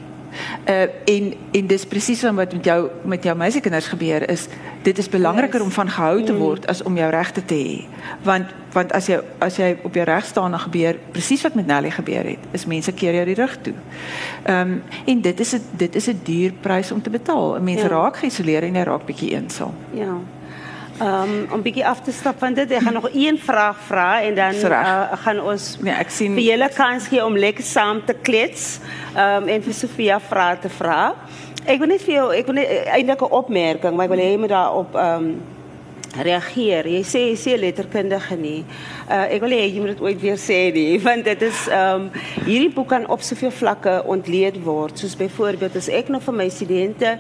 Uh en en dis presies wat met jou met jou meisiekinders gebeur is dit is belangriker yes. om van gehou te mm. word as om jou regte te hê. Want want as jy as jy op jou reg staan dan gebeur presies wat met Nelly gebeur het. Is mense keer jou die rug toe. Ehm um, en dit is 'n dit is 'n duur prys om te betaal. Mense ja. raak geïsoleer en jy raak bietjie eensaam. Ja. Um, om bietjie af te stap van dit. Ek gaan nog een vraag vra en dan uh, gaan ons nee, ek sien vir julle kans gee om lekker saam te klets. Um, en vir Sofia vrae te vra. Ek wil net vir jou ek wil net eh, eintlik 'n opmerking, maar ek wil hê jy moet daarop um, reageer. Jy sê jy sê letterkundige nie. Uh ek wil hê jy moet dit ooit weer sê nie, want dit is ehm um, hierdie boek kan op soveel vlakke ontleed word. Soos byvoorbeeld as ek nou vir my studente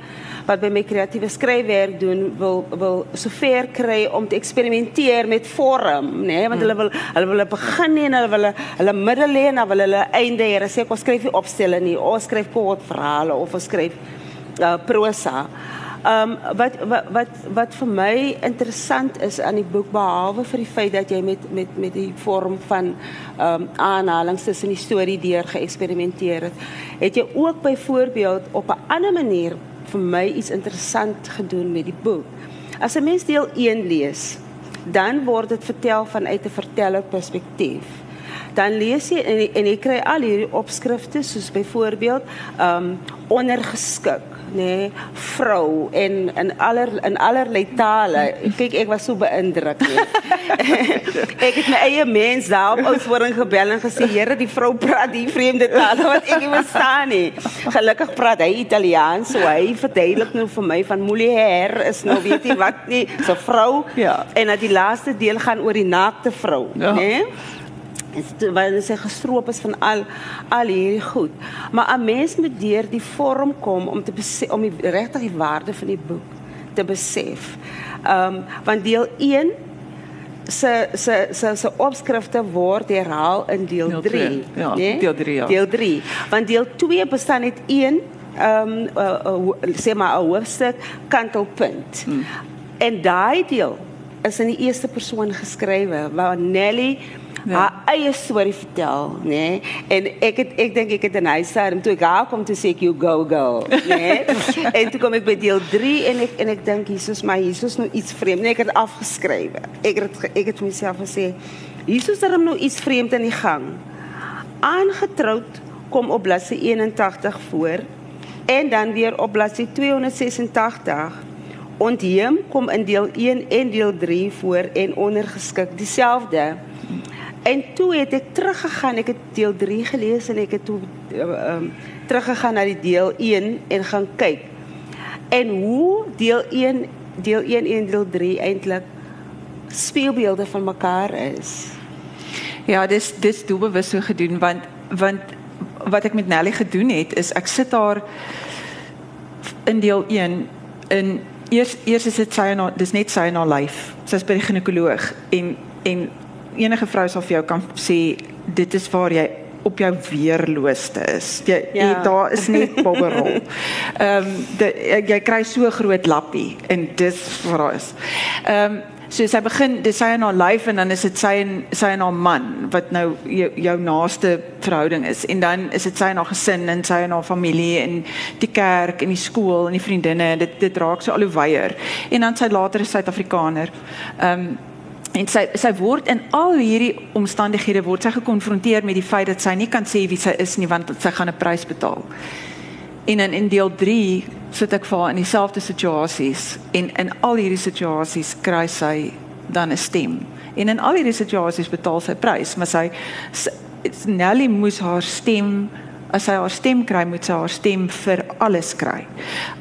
wat by my kreatiewe skryfwerk doen wil wil sover kry om te eksperimenteer met vorm, nê, nee? want hulle wil hulle wil begin en hulle wil hulle middel hê en dan wil hulle einde hê. Sê ek skryf nie opstelle nie, of skryf kort verhale of skryf uh prosa. Um wat wat wat wat vir my interessant is aan die boek behalwe vir die feit dat jy met met met die vorm van um aanhalings tussen die storie deur geëksperimenteer het, het jy ook byvoorbeeld op 'n ander manier vir my iets interessant gedoen met die boek. As 'n mens deel 1 lees, dan word dit vertel vanuit 'n verteller perspektief. Dan lees jy en, jy kry al hierdie opskrifte soos byvoorbeeld um ondergeskik nee, vrou en in aller in allerlei tale. Kyk, ek was so beïndruk. Nee. ek het my eie mens daar op Oudtshoorn gebel en gesê, "Here, die vrou praat die vreemde tale wat ek nie verstaan nie." Gelukkig praat hy Italiaans, so hy verduidelik nou vir my van Molière is nou weet jy wat nie, so vrou. Ja. En dat die laaste deel gaan oor die naakte vrou, Ja. né? Nee? Want sy gestroop is van al al hierdie goed. Maar 'n mens moet deur die vorm kom om te besef, om die regtig die waarde van die boek te besef. Ehm um, want deel 1 se se se se opskrifte word herhaal in deel Deel 3, twee, ja, deel drie, ja. Deel 3. Want deel 2 bestaan uit een ehm um, uh, uh, sê maar 'n hoofstuk kantelpunt. Hmm. En daai deel is in die eerste persoon geskrywe waar Nelly Ja. haar eie storie vertel, nê? Nee? En ek het ek dink ek het in hy stadium toe ek haar kom te sê ek you go go, nê? Nee? en toe kom ek by deel 3 en ek en ek dink Jesus, maar Jesus nou iets vreemd. Nee, ek het afgeskrywe. Ek het ek het myself gesê Jesus het hom nou iets vreemd in die gang. Aangetroud kom op bladsy 81 voor en dan weer op bladsy 286. Ontheem kom in deel 1 en deel 3 voor en ondergeskik dieselfde. En toe het ek teruggegaan, ek het deel 3 gelees en ek het toe um, teruggegaan na die deel 1 en gaan kyk. En hoe deel 1 deel 1 en deel 3 eintlik speelbeelde van mekaar is. Ja, dis dis doelbewus so gedoen want want wat ek met Nelly gedoen het is ek sit daar in deel 1 in eers eers is dit sy en haar dis net sy en haar lyf. Sy's by die ginekoloog en en enige vrou sal vir jou kan sê dit is waar jy op jou weerlooste is. Jy, ja. jy daar is net bobberol. Ehm um, jy, kry so groot lappie en dis waar daar is. Ehm um, so sy begin dis sy en haar lyf en dan is dit sy en sy en haar man wat nou jou, jou naaste verhouding is en dan is dit sy en haar gesin en sy en haar familie en die kerk en die skool en die vriendinne dit dit raak so al hoe wyeer en dan sy later 'n Suid-Afrikaner. Ehm um, En sy sy word in al hierdie omstandighede word sy gekonfronteer met die feit dat sy nie kan sê wie sy is nie want sy gaan 'n prys betaal. En in in deel 3 sit ek vir haar in dieselfde situasies en in al hierdie situasies kry sy dan 'n stem. En in al hierdie situasies betaal sy prys, maar sy, sy Nelly moes haar stem as sy haar stem kry, moet sy haar stem vir alles kry.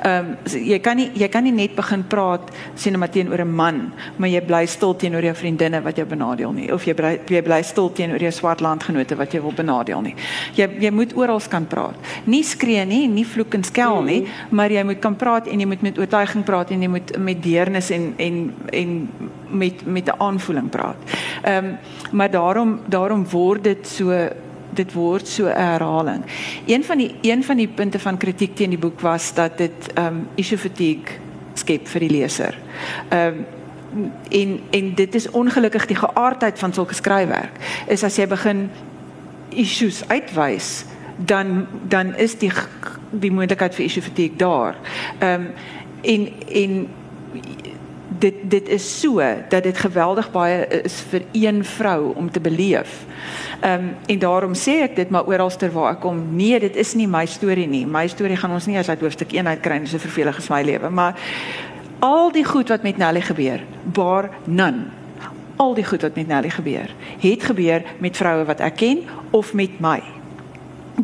Ehm um, jy kan nie jy kan nie net begin praat sien maar teenoor 'n man, maar jy bly stil teenoor jou vriendinne wat jou benadeel nie of jy bly jy bly stil teenoor jou swart landgenote wat jou wil benadeel nie. Jy jy moet oral kan praat. Nie skree nie, nie vloek en skel nie, maar jy moet kan praat en jy moet met oortuiging praat en jy moet met deernis en en en met met 'n aanvoeling praat. Ehm um, maar daarom daarom word dit so dit word so 'n herhaling. Een van die een van die punte van kritiek teen die boek was dat dit ehm um, issue fatigue skep vir die leser. Ehm um, en en dit is ongelukkig die geaardheid van sulke skryfwerk. Is as jy begin issues uitwys, dan dan is die die moontlikheid vir issue fatigue daar. Ehm um, en en dit dit is so dat dit geweldig baie is vir een vrou om te beleef. Ehm um, en daarom sê ek dit maar oralster waar ek kom. Nee, dit is nie my storie nie. My storie gaan ons nie as uit hoofstuk 1 uit kry nie. Dis so vervelig is my lewe, maar al die goed wat met Nelly gebeur, bar none. Al die goed wat met Nelly gebeur, het gebeur met vroue wat ek ken of met my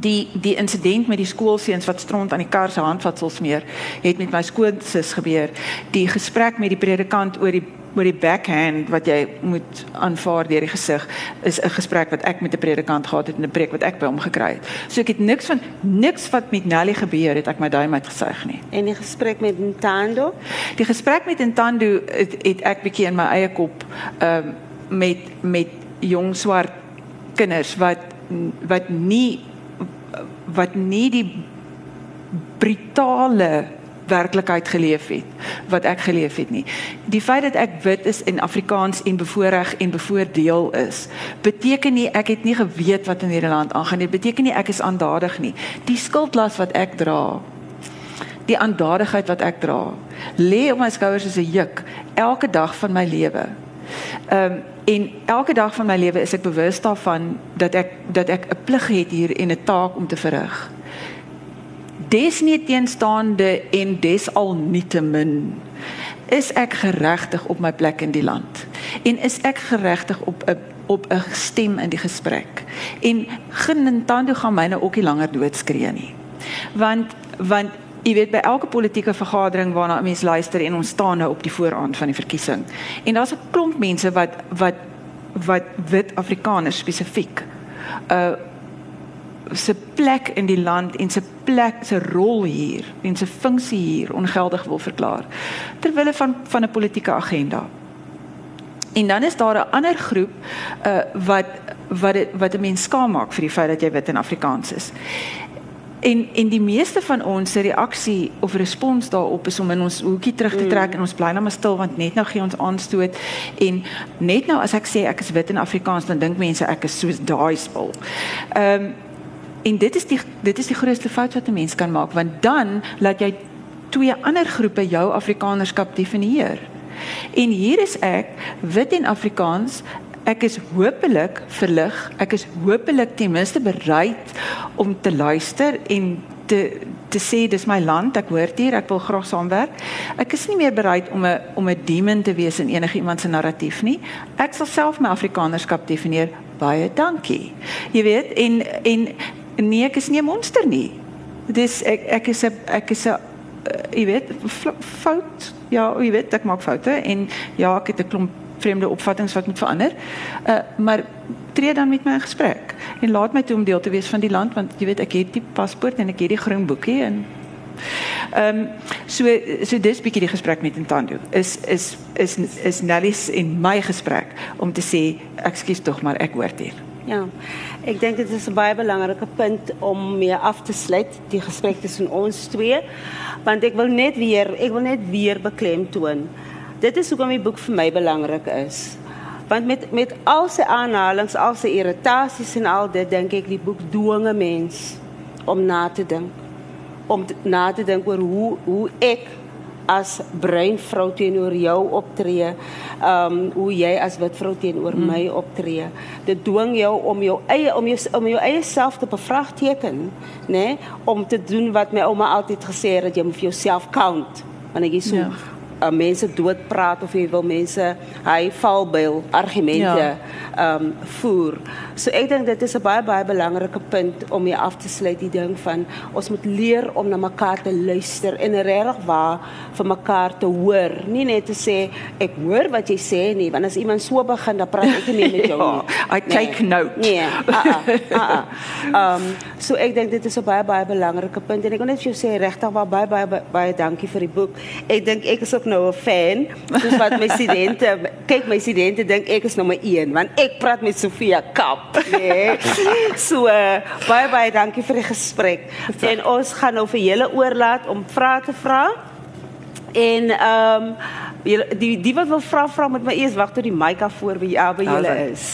die die insident met die skoolseuns wat stront aan die kar se handvatsel smeer het met my skoonsis gebeur. Die gesprek met die predikant oor die oor die backhand wat jy moet aanvaar deur die gesig is 'n gesprek wat ek met 'n predikant gehad het en 'n preek wat ek by hom gekry het. So ek het niks van niks wat met Nelly gebeur het ek my duim uitgesuig nie. En die gesprek met Ntando, die gesprek met Ntando het, het ek bietjie in my eie kop ehm um, met met jong swart kinders wat wat nie wat nie die brutale werklikheid geleef het wat ek geleef het nie. Die feit dat ek wit is en Afrikaans en bevoorreg en bevoordeel is, beteken nie ek het nie geweet wat in hierdie land aangaan nie. Beteken nie ek is aandadig nie. Die skuldlas wat ek dra, die aandadigheid wat ek dra, lê op my skouers soos 'n juk elke dag van my lewe. Ehm um, en elke dag van my lewe is ek bewus daarvan dat ek dat ek 'n plig het hier en 'n taak om te verrig. desnieteenstaande en desalnietemin is ek geregtig op my plek in die land. En is ek geregtig op 'n op 'n stem in die gesprek. En genintando gaan myne ook nie langer doodskree nie. Want want jy weet by elke politieke vergadering waarna 'n mens luister en ons staan nou op die vooraand van die verkiesing en daar's 'n klomp mense wat wat wat wit Afrikaners spesifiek uh se plek in die land en se plek se rol hier en se funksie hier ongeldig wil verklaar terwyl van van 'n politieke agenda. En dan is daar 'n ander groep uh wat wat dit wat 'n mens skaam maak vir die feit dat jy wit en Afrikaans is. En en die meeste van ons se reaksie of respons daarop is om in ons hoekie terug te trek mm. en ons bly nou maar stil want net nou gee ons aanstoot en net nou as ek sê ek is wit en Afrikaans dan dink mense ek is soos daai spul. Ehm um, En dit is die dit is die grootste fout wat 'n mens kan maak want dan laat jy twee ander groepe jou Afrikanerskap definieer. En hier is ek, wit en Afrikaans. Ek is hopelik verlig. Ek is hopelik ten minste bereid om te luister en te te sê dis my land, ek hoort hier, ek wil graag saamwerk. Ek is nie meer bereid om 'n om 'n demon te wees in enige iemand se narratief nie. Ek sal self my Afrikanerskap definieer. Baie dankie. Jy weet en en nee, ek is nie 'n monster nie. Dis ek ek is 'n ek is 'n uh, jy weet fout. Ja, jy weet ek maak foute en ja, ek het 'n klomp vreemde opvattinge wat moet verander. Uh maar tree dan met my in gesprek en laat my toe om deel te wees van die land want jy weet ek het die paspoort en ek het die groen boekie en ehm um, so so dis bietjie die gesprek met Ntando. Is is is is Nellis en my gesprek om te sê ekskuus tog maar ek hoort hier. Ja. Ek dink dit is 'n baie belangrike punt om mee af te sluit die gesprek tussen ons twee want ek wil net weer ek wil net weer beklemtoon. Dit is hoekom die boek vir my belangrik is. Want met met al sy aanhalings, al sy irritasies en al dit dink ek die boek dwinge mens om na te dink om te, na te dink oor hoe hoe ek as bruin vrou teenoor jou optree, ehm um, hoe jy as wit vrou teenoor hmm. my optree. Dit dwing jou om jou eie om jou om jou eie self te bevraagteken, nê, nee? om te doen wat my ouma altyd gesê het dat jy moet vir jouself count wanneer jy so ja uh, mense doodpraat of jy wil mense hy valbeil argumente ja. um voer. So ek dink dit is 'n baie baie belangrike punt om hier af te sluit die ding van ons moet leer om na mekaar te luister en regtig waar vir mekaar te hoor, nie net te sê ek hoor wat jy sê nie, want as iemand so begin dan praat ek nie met jou ja, nie. I take nee. note. Nee. Uh -uh, uh -uh. Um so ek dink dit is 'n baie baie belangrike punt en ek wil net vir jou sê regtig waar baie baie baie dankie vir die boek. Ek dink ek is ook nou 'n fan. Soos wat my studente, kyk my studente dink ek is nommer 1 want ek praat met Sofia Kap. Nee. So uh, baie baie dankie vir die gesprek. En ons gaan nou vir julle oorlaat om vrae te vra. En ehm um, die die wat wil vra vra met my eers wag tot die mic af voor by ja, by julle is.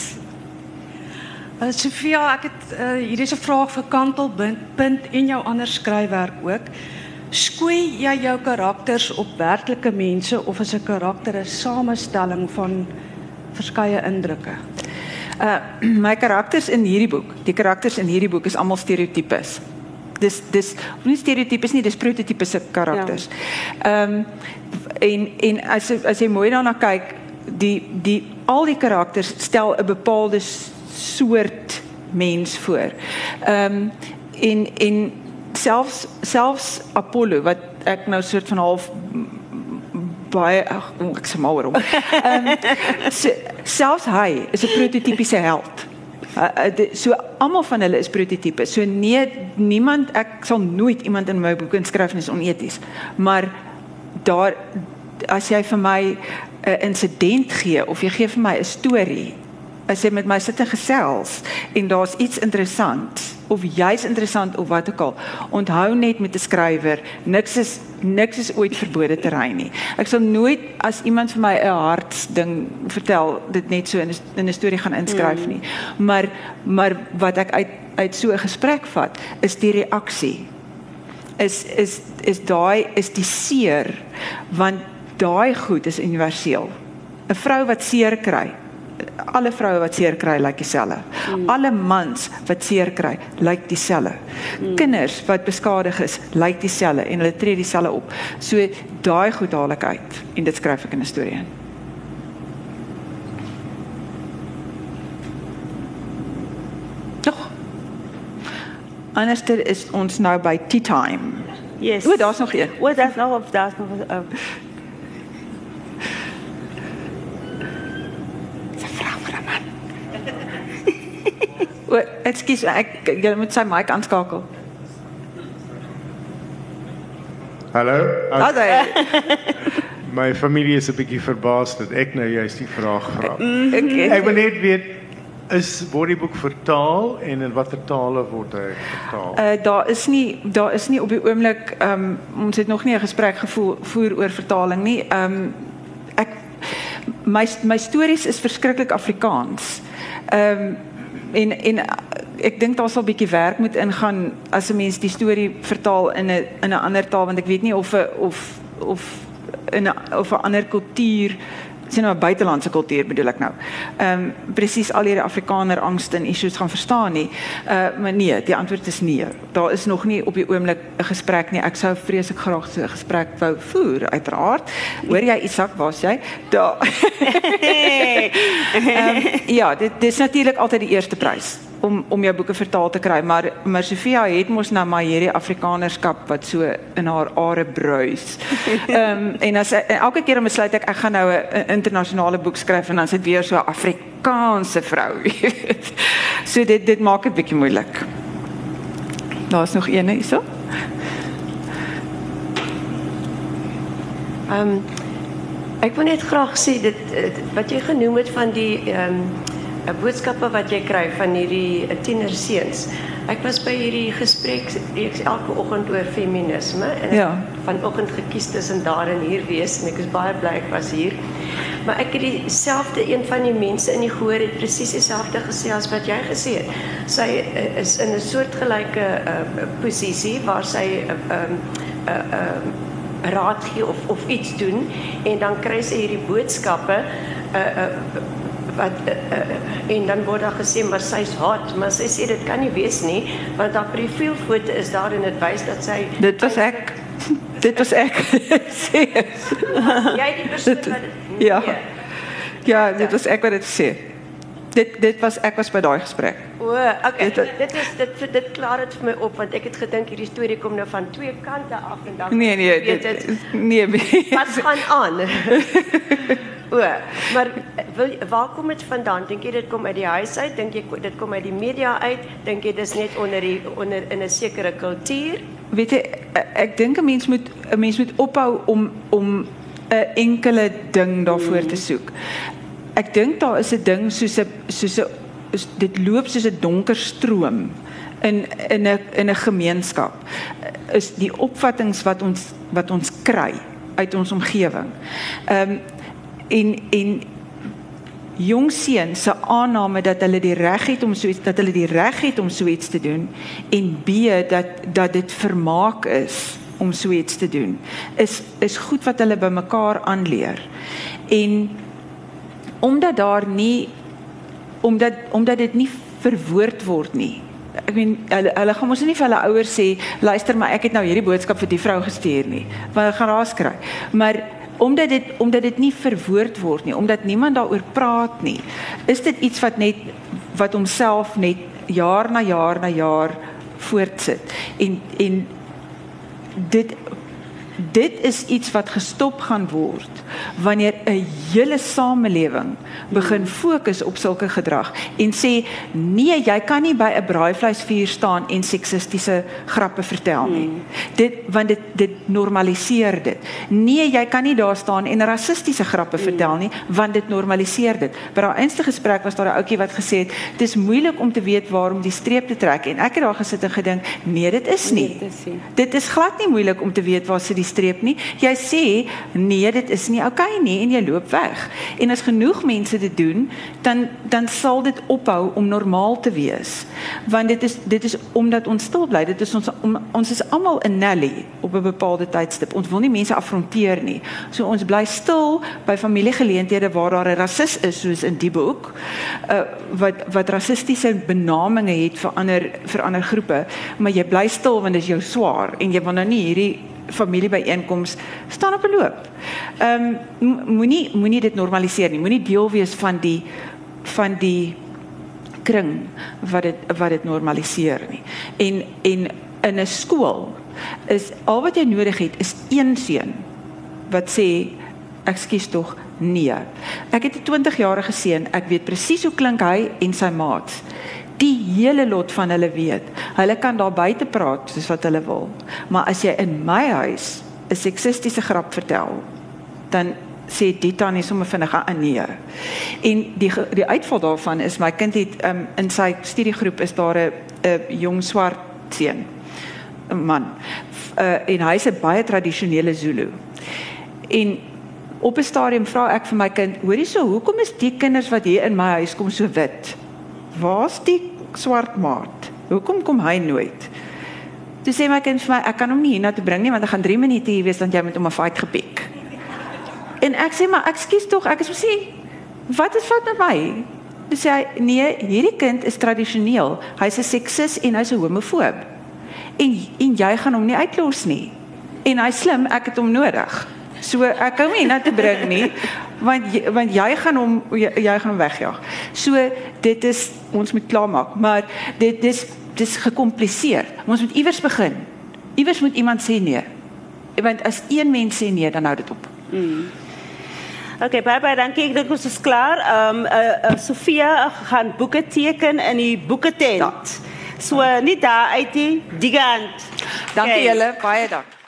Uh, Sofia, ek het uh, hier is 'n vraag vir Kantelpunt en jou ander skryfwerk ook. Skoei jy jou karakters op werklike mense of is 'n karakter 'n samestelling van verskeie indrukke? Uh my karakters in hierdie boek, die karakters in hierdie boek is almal stereotypes. Dis dis nie stereotypes nie, dis prototipiese karakters. Ja. Ehm ja. um, en en as as jy mooi daarna kyk, die die al die karakters stel 'n bepaalde soort mens voor. Ehm um, en en selfs selfs Apollo wat ek nou soort van half baie ag ek sê maar hom. Ehm selfs hy is 'n prototipiese held. Uh, uh, so almal van hulle is prototipe. So nee niemand ek sal nooit iemand in my boek inskryf as oneties. Maar daar as jy vir my 'n uh, insident gee of jy gee vir my 'n storie as jy met my sit en gesels en daar's iets interessant of jy's interessant of wat ook al. Onthou net met 'n skrywer niks is niks is ooit verbode terrein nie. Ek sal nooit as iemand vir my 'n hartsding vertel dit net so in 'n in 'n storie gaan inskryf nie. Maar maar wat ek uit uit so 'n gesprek vat is die reaksie. Is is is daai is die seer want daai goed is universeel. 'n vrou wat seer kry alle vroue wat seer kry lyk dieselfde. Mm. Alle mans wat seer kry lyk dieselfde. Mm. Kinders wat beskadig is lyk dieselfde en hulle tree dieselfde op. So daai goed haal ek uit en dit skryf ek in 'n storie in. Tog. Anders is ons nou by tea time. Yes. O, daar's nog een. O, daar's nog of daar's nog 'n uh, O, ekskuus, ek jy moet sy mic aanskakel. Hallo. Hallo. My familie is 'n bietjie verbaas dat ek nou juist die vraag vra. Okay. Ek wil net weet is word die boek vertaal en in watter tale word hy vertaal? Uh daar is nie daar is nie op die oomblik ehm um, ons het nog nie 'n gesprek gevoer voer oor vertaling nie. Ehm um, ek my my stories is verskriklik Afrikaans. Ehm um, en en ek dink daar sal 'n bietjie werk moet ingaan as 'n mens die storie vertaal in 'n in 'n ander taal want ek weet nie of 'n of of in 'n of 'n ander kultuur sien nou buitelandse kultuur bedoel ek nou. Ehm presies al hierdie Afrikaner angste en issues gaan verstaan nie. Uh maar nee, die antwoord is nee. Daar is nog nie op die oomblik 'n gesprek nie. Ek sou vreeslik graag so 'n gesprek wou voer uiteraard. Hoor jy Isak, waar's jy? Daar. um, ja, dit dis natuurlik altyd die eerste prys om om jou boeke vertaal te kry, maar maar Sofia het mos nou maar hierdie Afrikanerskap wat so in haar are bruis. Ehm um, en as en elke keer besluit ek ek gaan nou 'n internasionale boek skryf en dan sit weer so 'n Afrikaanse vrou. so dit dit maak dit bietjie moeilik. Daar's nog een hierso. Ehm um, ek wil net graag sê dit, dit wat jy genoem het van die ehm um, boodskappe wat jy kry van hierdie tienerseuns. Ek was by hierdie gesprek reeks elke oggend oor feminisme en Ja. vanoggend gekies tussen daar en hier wees en ek is baie bly ek was hier. Maar ek het dieselfde een van die mense in die gehoor het presies dieselfde gesê as wat jy gesê het. Sy uh, is in 'n soortgelyke uh, posisie waar sy 'n uh, uh, uh, raad gee of of iets doen en dan kry sy hierdie boodskappe uh, uh, wat uh, en dan word daar gesê maar sy's hot maar sy sê dit kan nie wees nie want haar profielfoto is daar en dit wys dat sy Dit was ek. Dit was ek. Sê. jy die persoon wat dit Ja. Nee. Ja, dit was ek wat dit sê. Dit dit was ek was by daai gesprek. O, okay. Dit- Dit, is dit dit klaar dit vir my op want ek het gedink hierdie storie kom nou van twee kante af en dan Nee nee, dit dit nee. wat gaan aan. O, maar wil waar kom dit vandaan? Dink jy dit kom uit die huis uit? Dink jy dit kom uit die media uit? Dink jy dis net onder die onder in 'n sekere kultuur? Weet jy ek dink 'n mens moet 'n mens moet ophou om om 'n enkele ding daarvoor te soek. Ek dink daar is 'n ding soos 'n soos 'n dit loop soos 'n donker stroom in in 'n in 'n gemeenskap is die opvattinge wat ons wat ons kry uit ons omgewing. Ehm um, en en jong seuns se aanname dat hulle die reg het om so iets dat hulle die reg het om so iets te doen en B dat dat dit vermaak is om so iets te doen is is goed wat hulle bymekaar aanleer. En omdat daar nie omdat omdat dit nie verwoord word nie. Ek meen hulle hulle gaan mos nie vir hulle ouers sê luister maar ek het nou hierdie boodskap vir die vrou gestuur nie. Want hulle gaan raas kry. Maar omdat dit omdat dit nie verwoord word nie, omdat niemand daaroor praat nie, is dit iets wat net wat homself net jaar na jaar na jaar voortsit. En en dit dit is iets wat gestop gaan word wanneer 'n hele samelewing begin fokus op sulke gedrag en sê nee jy kan nie by 'n braaivleisvuur staan en seksistiese grappe vertel nie. Dit want dit dit normaliseer dit. Nee jy kan nie daar staan en rassistiese grappe vertel nie want dit normaliseer dit. By daai einste gesprek was daar 'n ouetjie wat gesê het dis moeilik om te weet waar om die streep te trek. En ek het daar gesit en gedink nee dit is nie. dit is nie. Dit is glad nie moeilik om te weet waar sit die streep nie. Jy sê nee, dit is nie oukei okay nie en jy loop weg. En as genoeg mense dit doen, dan dan sal dit ophou om normaal te wees. Want dit is dit is omdat ons stil bly. Dit is ons om, ons is almal 'n Nelly op 'n bepaalde tydstip. Ons wil nie mense afronteer nie. So ons bly stil by familiegeleenthede waar daar 'n rasis is soos in die boek. Uh wat wat rassistiese benamings het vir ander vir ander groepe, maar jy bly stil want dit is jou swaar en jy wil nou nie hierdie familiebyeenkoms staan op 'n loop. Ehm um, moenie moenie dit normaliseer nie. Moenie deel wees van die van die kring wat dit wat dit normaliseer nie. En en in 'n skool is al wat jy nodig het is een seun wat sê ekskuus tog nee. Ek het 'n 20-jarige seun. Ek weet presies hoe klink hy en sy maats. Die hele lot van hulle weet. Hulle kan daar buite praat soos wat hulle wil. Maar as jy in my huis 'n seksistiese grap vertel, dan sê dit dan nie sommer vinnig aan nee. En die die uitval daarvan is my kind het um, in sy studiegroep is daar 'n 'n jong swart seun 'n man. Uh, en hy's 'n baie tradisionele Zulu. En op 'n stadium vra ek vir my kind, hoorie so, hoekom is die kinders wat hier in my huis kom so wit? Waar's die swart maat? Hoekom kom hy nooit? Toe sê my kind vir my, ek kan hom nie hiernatoe bring nie want hy gaan 3 minute hier wees dan jy met hom 'n fight gepiek. En ek sê maar, ekskuus tog, ek sê, wat is fout met my? Toe sê hy, nee, hierdie kind is tradisioneel. Hy's 'n seksis en hy's 'n homofoob. En en jy gaan hom nie uitlos nie. En hy slim, ek het hom nodig. So ek hou nie na te bring nie want jy, want jy gaan hom jy, jy gaan hom wegjaag. So dit is ons moet klaarmaak, maar dit dis dis gekompliseer. Ons moet iewers begin. Iewers moet iemand sê nee. Want as een mens sê nee, dan hou dit op. Mm. Oké, okay, bye bye, dankie. Ek dink ons is klaar. Ehm um, uh, uh, Sofia gaan boeke teken in die boeke tent. Ja. So uh, nie daar uit die die kant. Dankie okay. julle, baie dankie.